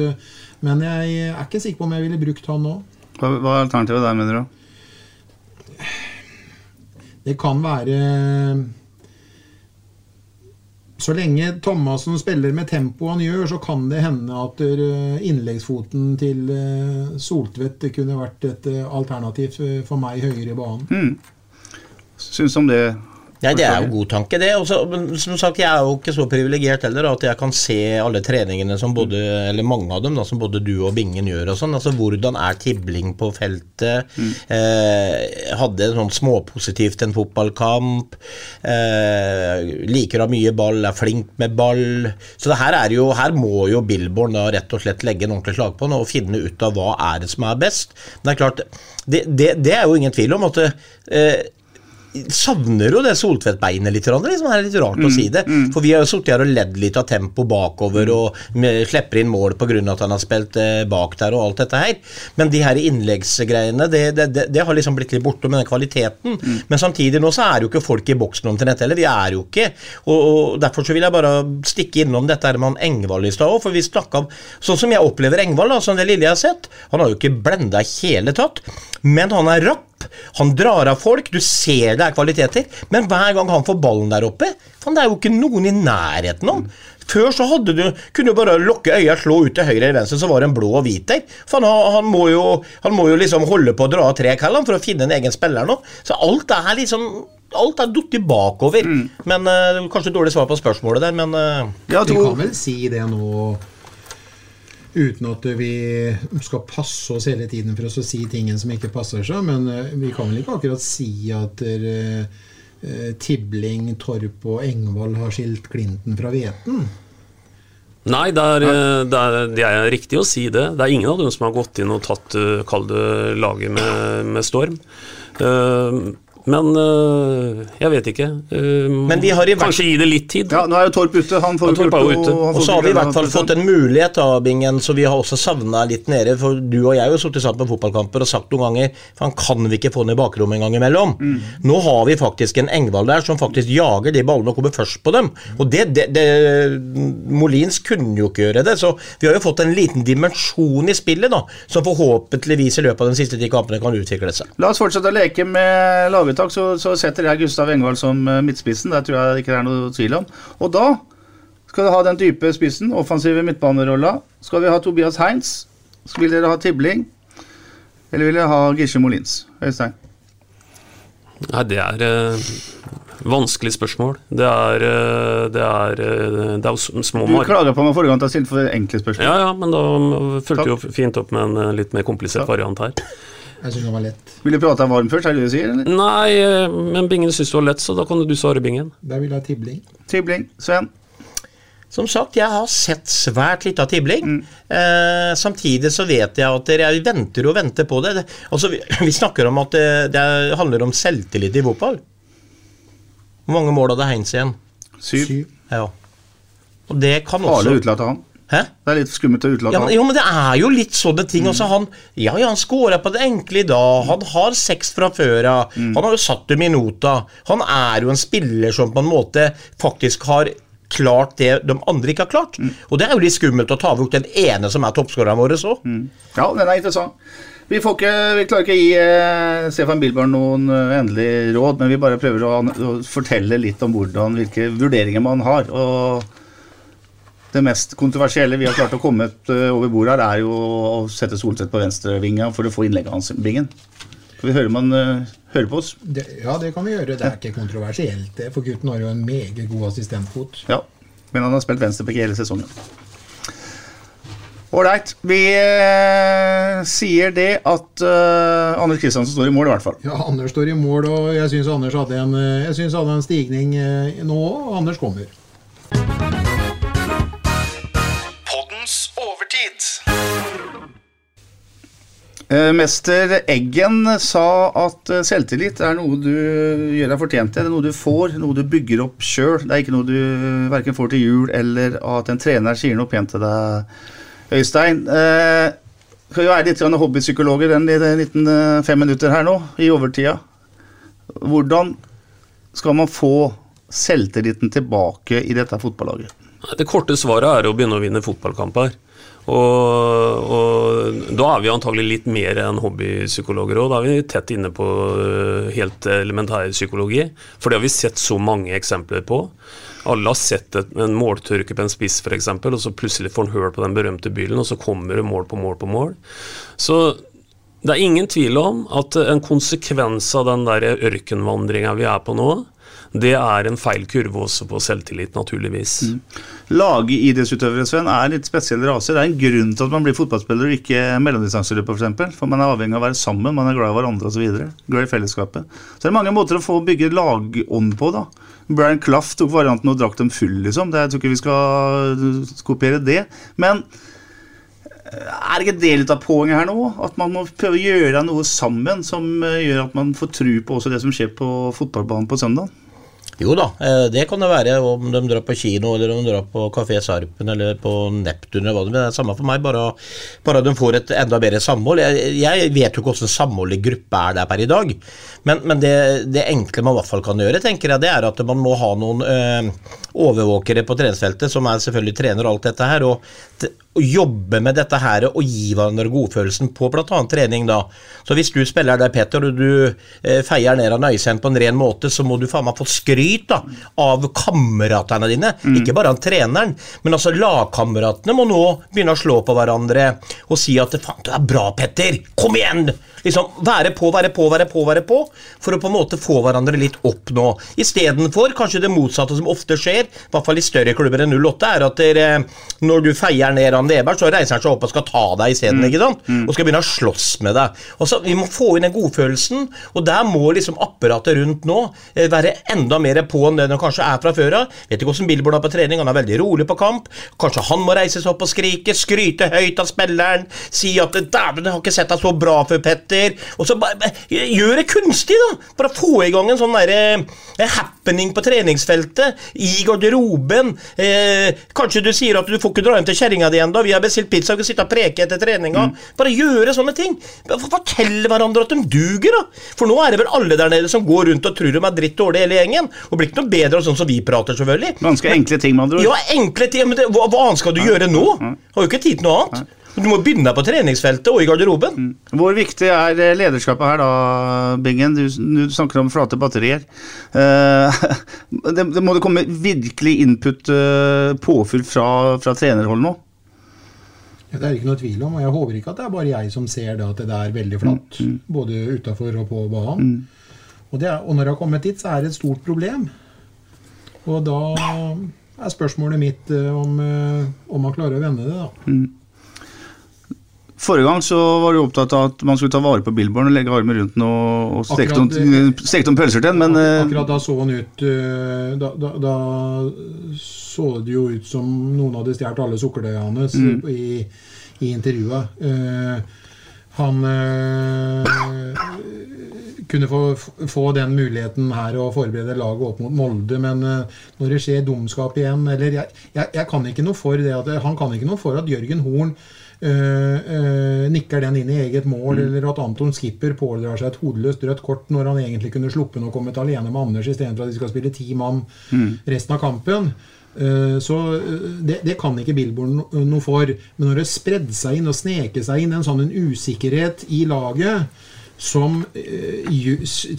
Men jeg er ikke sikker på om jeg ville brukt han nå. Hva, hva er alternativet der, mener du? Det kan være så lenge Thomassen spiller med tempo han gjør, så kan det hende at eh, innleggsfoten til eh, Soltvedt kunne vært et eh, alternativ for meg høyere i banen. Mm. Syns om det ja, Det er jo god tanke, det. Også, men som sagt, Jeg er jo ikke så privilegert heller at jeg kan se alle treningene som både, eller mange av dem da, som både du og Bingen gjør. og sånn, altså Hvordan er tibling på feltet? Mm. Eh, hadde sånn småpositivt en fotballkamp. Eh, liker å ha mye ball, er flink med ball. Så det her, er jo, her må jo Billborn da rett og slett legge en ordentlig slag på og finne ut av hva er det som er best. Men det er klart, det, det, det er jo ingen tvil om at eh, savner jo det Soltvedt-beinet litt. Liksom. Det er litt rart å si det. For vi har jo sittet her og ledd litt av tempo bakover og med, slipper inn mål pga. at han har spilt eh, bak der og alt dette her. Men de her innleggsgreiene, det, det, det, det har liksom blitt litt borte med den kvaliteten. Men samtidig nå så er det jo ikke folk i boksen omtrent heller. Vi er jo ikke. Og, og Derfor så vil jeg bare stikke innom dette her med han Engvald i stad òg. For vi snakka Sånn som jeg opplever Engvald, da, som det lille jeg har sett. Han har jo ikke blenda i hele tatt. Men han er rapp. Han drar av folk, du ser det er kvaliteter, men hver gang han får ballen der oppe fan, Det er jo ikke noen i nærheten av han. Før så hadde du, kunne du bare lukke øya, slå ut til høyre eller venstre, så var det en blå og hvit der. Han, han, må jo, han må jo liksom holde på å dra av tre kall for å finne en egen spiller nå. Så alt er liksom Alt er datt bakover. Men uh, Kanskje dårlig svar på spørsmålet der, men uh, Vi kan vel si det nå uten at vi skal passe oss hele tiden for oss å si tingene som ikke passer seg. Men eh, vi kan vel ikke akkurat si at uh, Tibling, Torp og Engvald har skilt Klinten fra hveten. Nei, det er, det, er, det er, riktig å si det. Det er ingen av dem som har gått inn og tatt kall det laget med, med storm. Uh, men øh, jeg vet ikke. Uh, kanskje gi det litt tid. Ja, Nå er jo Torp ute. Han får ja, Torp er ute. Og så har vi i hvert fall fått en mulighet, da, Bingen, så vi har også savna litt nede. For du og jeg har jo sittet sammen på fotballkamper og sagt noen ganger for han kan vi ikke få ned bakrommet en gang imellom. Mm. Nå har vi faktisk en Engvald der som faktisk jager de ballene og kommer først på dem. Og det, det, det Molins kunne jo ikke gjøre det. Så vi har jo fått en liten dimensjon i spillet da, som forhåpentligvis i løpet av de siste ti kampene kan utvikle seg. La oss fortsette å leke med laget uttak så, så, setter jeg Gustav Engvald som eh, midtspissen. Det tror jeg ikke det er noe tvil om. Og da skal du ha den dype spissen, offensive midtbanerolla. Skal vi ha Tobias Heinz? Vil dere ha Tibling? Eller vil dere ha Gisje Molins? Øystein? Nei, det er uh, vanskelig spørsmål. Det er, uh, det er, uh, det er små Du klager på meg forrige gang at jeg stilte for enkle spørsmål. Ja, ja, men da fulgte jo fint opp med en litt mer komplisert Takk. variant her. Jeg syns den var lett. Vil du prate varm først, er det det du sier? Eller? Nei, eh, men Bingen syns det var lett, så da kan du svare Bingen. Da vil jeg ha Tibling. Tibling. Sven? Som sagt, jeg har sett svært litt av Tibling. Mm. Eh, samtidig så vet jeg at jeg venter og venter på det. Altså, vi, vi snakker om at det, det, handler om selvtillit i fotball. Hvor mange mål hadde Heinz igjen? Syv. Syv. Ja. Og det kan også Farlig utelatt av han. Hæ? Det er litt skummelt å utelate ja, Jo, men det er jo litt sånne ting. Mm. han, ja, ja, han scora på det enkle i dag. Han har seks fra før av. Mm. Han har jo satt dem i nota. Han er jo en spiller som på en måte faktisk har klart det de andre ikke har klart. Mm. Og det er jo litt skummelt å ta bort den ene som er toppskåreren vår òg. Mm. Ja, den er interessant. Vi, ikke, vi, klarer ikke å gi eh, Stefan Bilborn noen uh, endelig råd, men vi bare prøver å, å fortelle litt om hvordan, hvilke vurderinger man har. og det mest kontroversielle vi har klart å komme eh, over bordet her, er jo å sette Solseth på venstrevinga for å få innlegget hans. Bingen. Skal vi høre om han uh, hører på oss? Det, ja, det kan vi gjøre. Det er ikke kontroversielt, det. For gutten har jo en meget god assistentfot. Ja, men han har spilt venstreback hele sesongen. Ålreit. Vi eh, sier det at eh, Anders Kristiansen står i mål, i hvert fall. Ja, Anders står i mål, og jeg syns Anders hadde en, jeg synes hadde en stigning eh, nå, og Anders kommer. Mester Eggen sa at eh, selvtillit er noe du gjør deg fortjent til. Det er noe du får, noe du bygger opp sjøl. Det er ikke noe du verken får til jul, eller at en trener sier noe pent til deg, Øystein. Eh, skal jo være litt hobbypsykologer den liten fem minutter her nå, i overtida. Hvordan skal man få selvtilliten tilbake i dette fotballaget? Det korte svaret er å begynne å vinne fotballkamper. Og, og, da er vi antagelig litt mer enn hobbypsykologer òg. Da er vi tett inne på øh, helt elementær psykologi. For det har vi sett så mange eksempler på. Alle har sett et, en måltørke på en spiss f.eks., og så plutselig får han høl på den berømte bylen, og så kommer det mål på mål på mål. Så det er ingen tvil om at en konsekvens av den der ørkenvandringa vi er på nå, det er en feil kurve også på selvtillit, naturligvis. Mm. Lagidrettsutøvere Sven, er litt spesielle raser. Det er en grunn til at man blir fotballspiller og ikke mellomdistanseløper, f.eks. For, for man er avhengig av å være sammen, man er glad i hverandre osv. Glad i fellesskapet. Så det er mange måter å få bygge lagånd på, da. Brian Clough tok varianten og drakk dem full, liksom. Det, jeg tror ikke vi skal kopiere det. Men Er det ikke det litt av poenget her nå? At man må prøve å gjøre noe sammen som eh, gjør at man får tru på også det som skjer på fotballbanen på søndag? Jo da, eh, det kan det være om de drar på kino eller om de drar på Kafé Sarpen eller på Neptun eller hva det er. Det samme for meg, bare, bare de får et enda bedre samhold. Jeg, jeg vet jo ikke hvordan samholdet i gruppe er der per i dag, men, men det, det, enkle man i hvert fall kan gjøre, tenker jeg, det er at man må ha noen øh, overvåkere på treningsfeltet, som er selvfølgelig trener og alt dette her. og å jobbe med dette her og gi hverandre godfølelsen på bl.a. trening. da. Så Hvis du spiller der, Petter, og du eh, feier ned av Nøysen på en ren måte, så må du faen meg få skryt da, av kameratene dine. Mm. Ikke bare av treneren, men altså lagkameratene må nå begynne å slå på hverandre og si at 'faen, du er bra, Petter', kom igjen! Liksom Være på, være på, være på, være på, for å på en måte få hverandre litt opp nå. Istedenfor kanskje det motsatte som ofte skjer, i hvert fall i større klubber enn 08, er at dere, når du feier ned Randi Eberg, så reiser han seg opp og skal ta deg isteden, mm. Mm. Og skal begynne å slåss med deg. Og så, Vi må få inn den godfølelsen, og der må liksom apparatet rundt nå eh, være enda mer på enn det det kanskje er fra før av. Vet ikke hvordan Billboard er på trening, han er veldig rolig på kamp. Kanskje han må reise seg opp og skrike, skryte høyt av spilleren, si at 'dæven, jeg har ikke sett deg så bra før, Petter' etter. Og så bare, Gjør det kunstig, da! Bare få i gang en sånn derre eh, happening på treningsfeltet. I garderoben. Eh, kanskje du sier at du får ikke dra hjem til kjerringa di ennå. Vi har bestilt pizza, vi kan sitte og preke etter treninga. Mm. Bare gjøre sånne ting. Fortell hverandre at de duger, da. For nå er det vel alle der nede som går rundt og tror de er dritt dårlige hele gjengen. Og blir ikke noe bedre av sånn som vi prater, selvfølgelig. Ganske enkle ting, med andre ord. Ja, enkle ting. Men det, hva, hva, annet skal du gjøre nå? Har jo ikke tid til noe annet. Du må begynne på treningsfeltet og i garderoben. Mm. Hvor viktig er eh, lederskapet her da, Bingen? Du, du snakker om flate batterier. Uh, det, det, må det komme virkelig input, uh, påfyll fra, fra trenerhold nå? Ja, det er ikke noe tvil om, og jeg håper ikke at det er bare jeg som ser det, at det er veldig flatt. Mm. mm. Både utafor og på banen. Mm. Og, er, og, når det har kommet dit, så er det et stort problem. Og da er spørsmålet mitt om, om man klarer å vende det, da. Mm. Forrige gang så var du opptatt av at man skulle ta vare på Billborn og legge armen rundt den og, og stekte noen pølser til den, men eh, Akkurat da så han ut eh, da, da, da, så det jo ut som noen hadde stjålet alle sukkerdeigene hans mm. i, i, intervjuet. Uh, han uh, kunne få, få, den muligheten her å forberede laget opp mot Molde, men uh, når det skjer dumskap igjen Eller jeg, jeg, jeg, kan ikke noe for det at, Han kan ikke noe for at Jørgen Horn Uh, nikker den inn i eget mål, mm. eller at Anton Skipper pådrar seg et hodeløst rødt kort når han egentlig kunne sluppet og kommet alene med Anders istedenfor at de skal spille ti mann mm. resten av kampen. Uh, så det, det, kan ikke Billboard no, noe for. Men når det spredde seg inn og sneke seg inn en sånn en usikkerhet i laget som,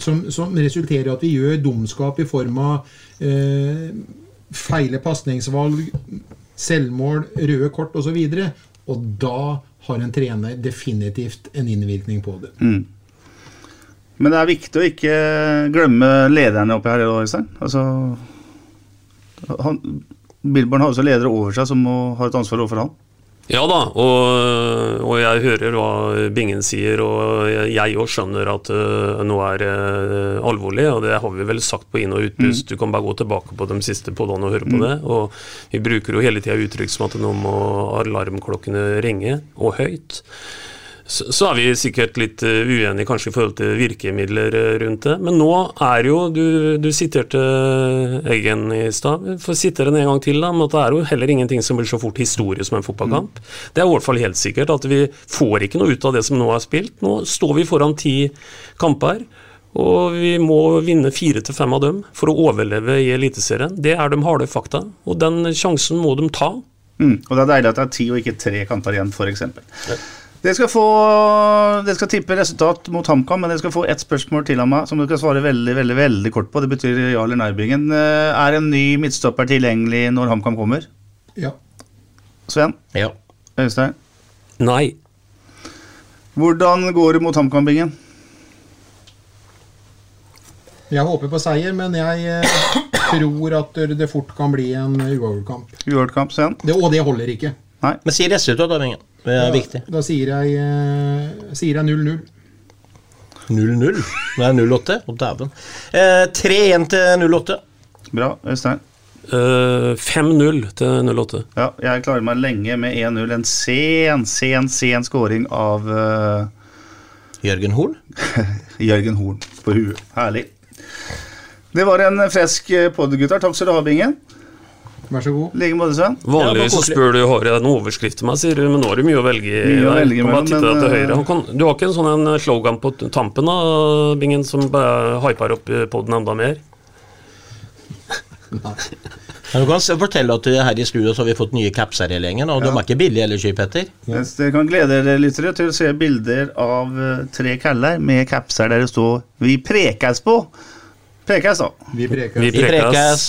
som, som, resulterer i at vi gjør dumskap i form av feile pasningsvalg, selvmål, røde kort osv., og da har en trener definitivt en innvirkning på det. Mm. Men det er viktig å ikke glemme lederne oppi her, Øystein. Altså, han, Billborn har også ledere over seg som må ha et ansvar overfor han. Ja da, og, og, jeg hører hva Bingen sier, og jeg òg skjønner at uh, noe er uh, alvorlig. Og det har vi vel sagt på inn- og utpust. Mm. Du kan bare gå tilbake på de siste podene og høre på mm. det. Og vi bruker jo hele tida uttrykk som at nå må alarmklokkene ringe, og høyt så, så, er vi sikkert litt uh, uenige kanskje i forhold til virkemidler uh, rundt det. Men nå er jo Du, du siterte Eggen i stad. Får sitere den en gang til, da. Men det er jo heller ingenting som blir så fort historie som en fotballkamp. Mm. Det er i hvert fall helt sikkert at vi får ikke noe ut av det som nå er spilt. Nå står vi foran ti kamper. Og vi må vinne fire til fem av dem for å overleve i Eliteserien. Det er de harde fakta, og den sjansen må de ta. Mm, og det er deilig at det er ti og ikke tre kamper igjen, f.eks. Dere skal, få, dere skal tippe resultat mot HamKam, men dere skal få ett spørsmål til av meg som dere skal svare veldig veldig, veldig kort på. Det betyr ja eller nei-bingen. Eh, er en ny midtstopper tilgjengelig når HamKam kommer? Ja. Sven? Ja. Øystein? Nei. Hvordan går det mot HamKam-bingen? Jeg håper på seier, men jeg eh, tror at det fort kan bli en uavgjort kamp. Uavgjort kamp, Sven? og det holder ikke. Nei. Men si resultatet av Bingen. Det er da, viktig. Da sier jeg 0-0. 0-0? Det er 0-8? Å, dæven. Eh, 3-1 til 0-8. Bra. Øystein? Eh, 5-0 til 08. Ja, jeg klarer meg lenge med 1-0. En sen, sen, sen scoring av uh... Jørgen Horn? Jørgen Horn på huet. Herlig. Det var en fresk podi, gutter. Takk skal du ha, Bingen. Vær så god. Like måte, Sven. Vanligvis så spør du har jeg en overskrift til meg, sier du, men nå har du mye å velge i. Mye å velge mellom, men, til eh, du har ikke en sånn en slogan på tampen da, Bingen, som hyper opp poden enda mer? Men du kan fortelle at her i studio så har vi fått nye capser hele gjengen, og de er ikke billige heller, Sky Petter. Yes, jeg kan glede dere lyttere til å se bilder av eh, tre kaller med capser der det står 'Vi prekes på'. Prekes, da. Vi prekes. Vi Vi prekes.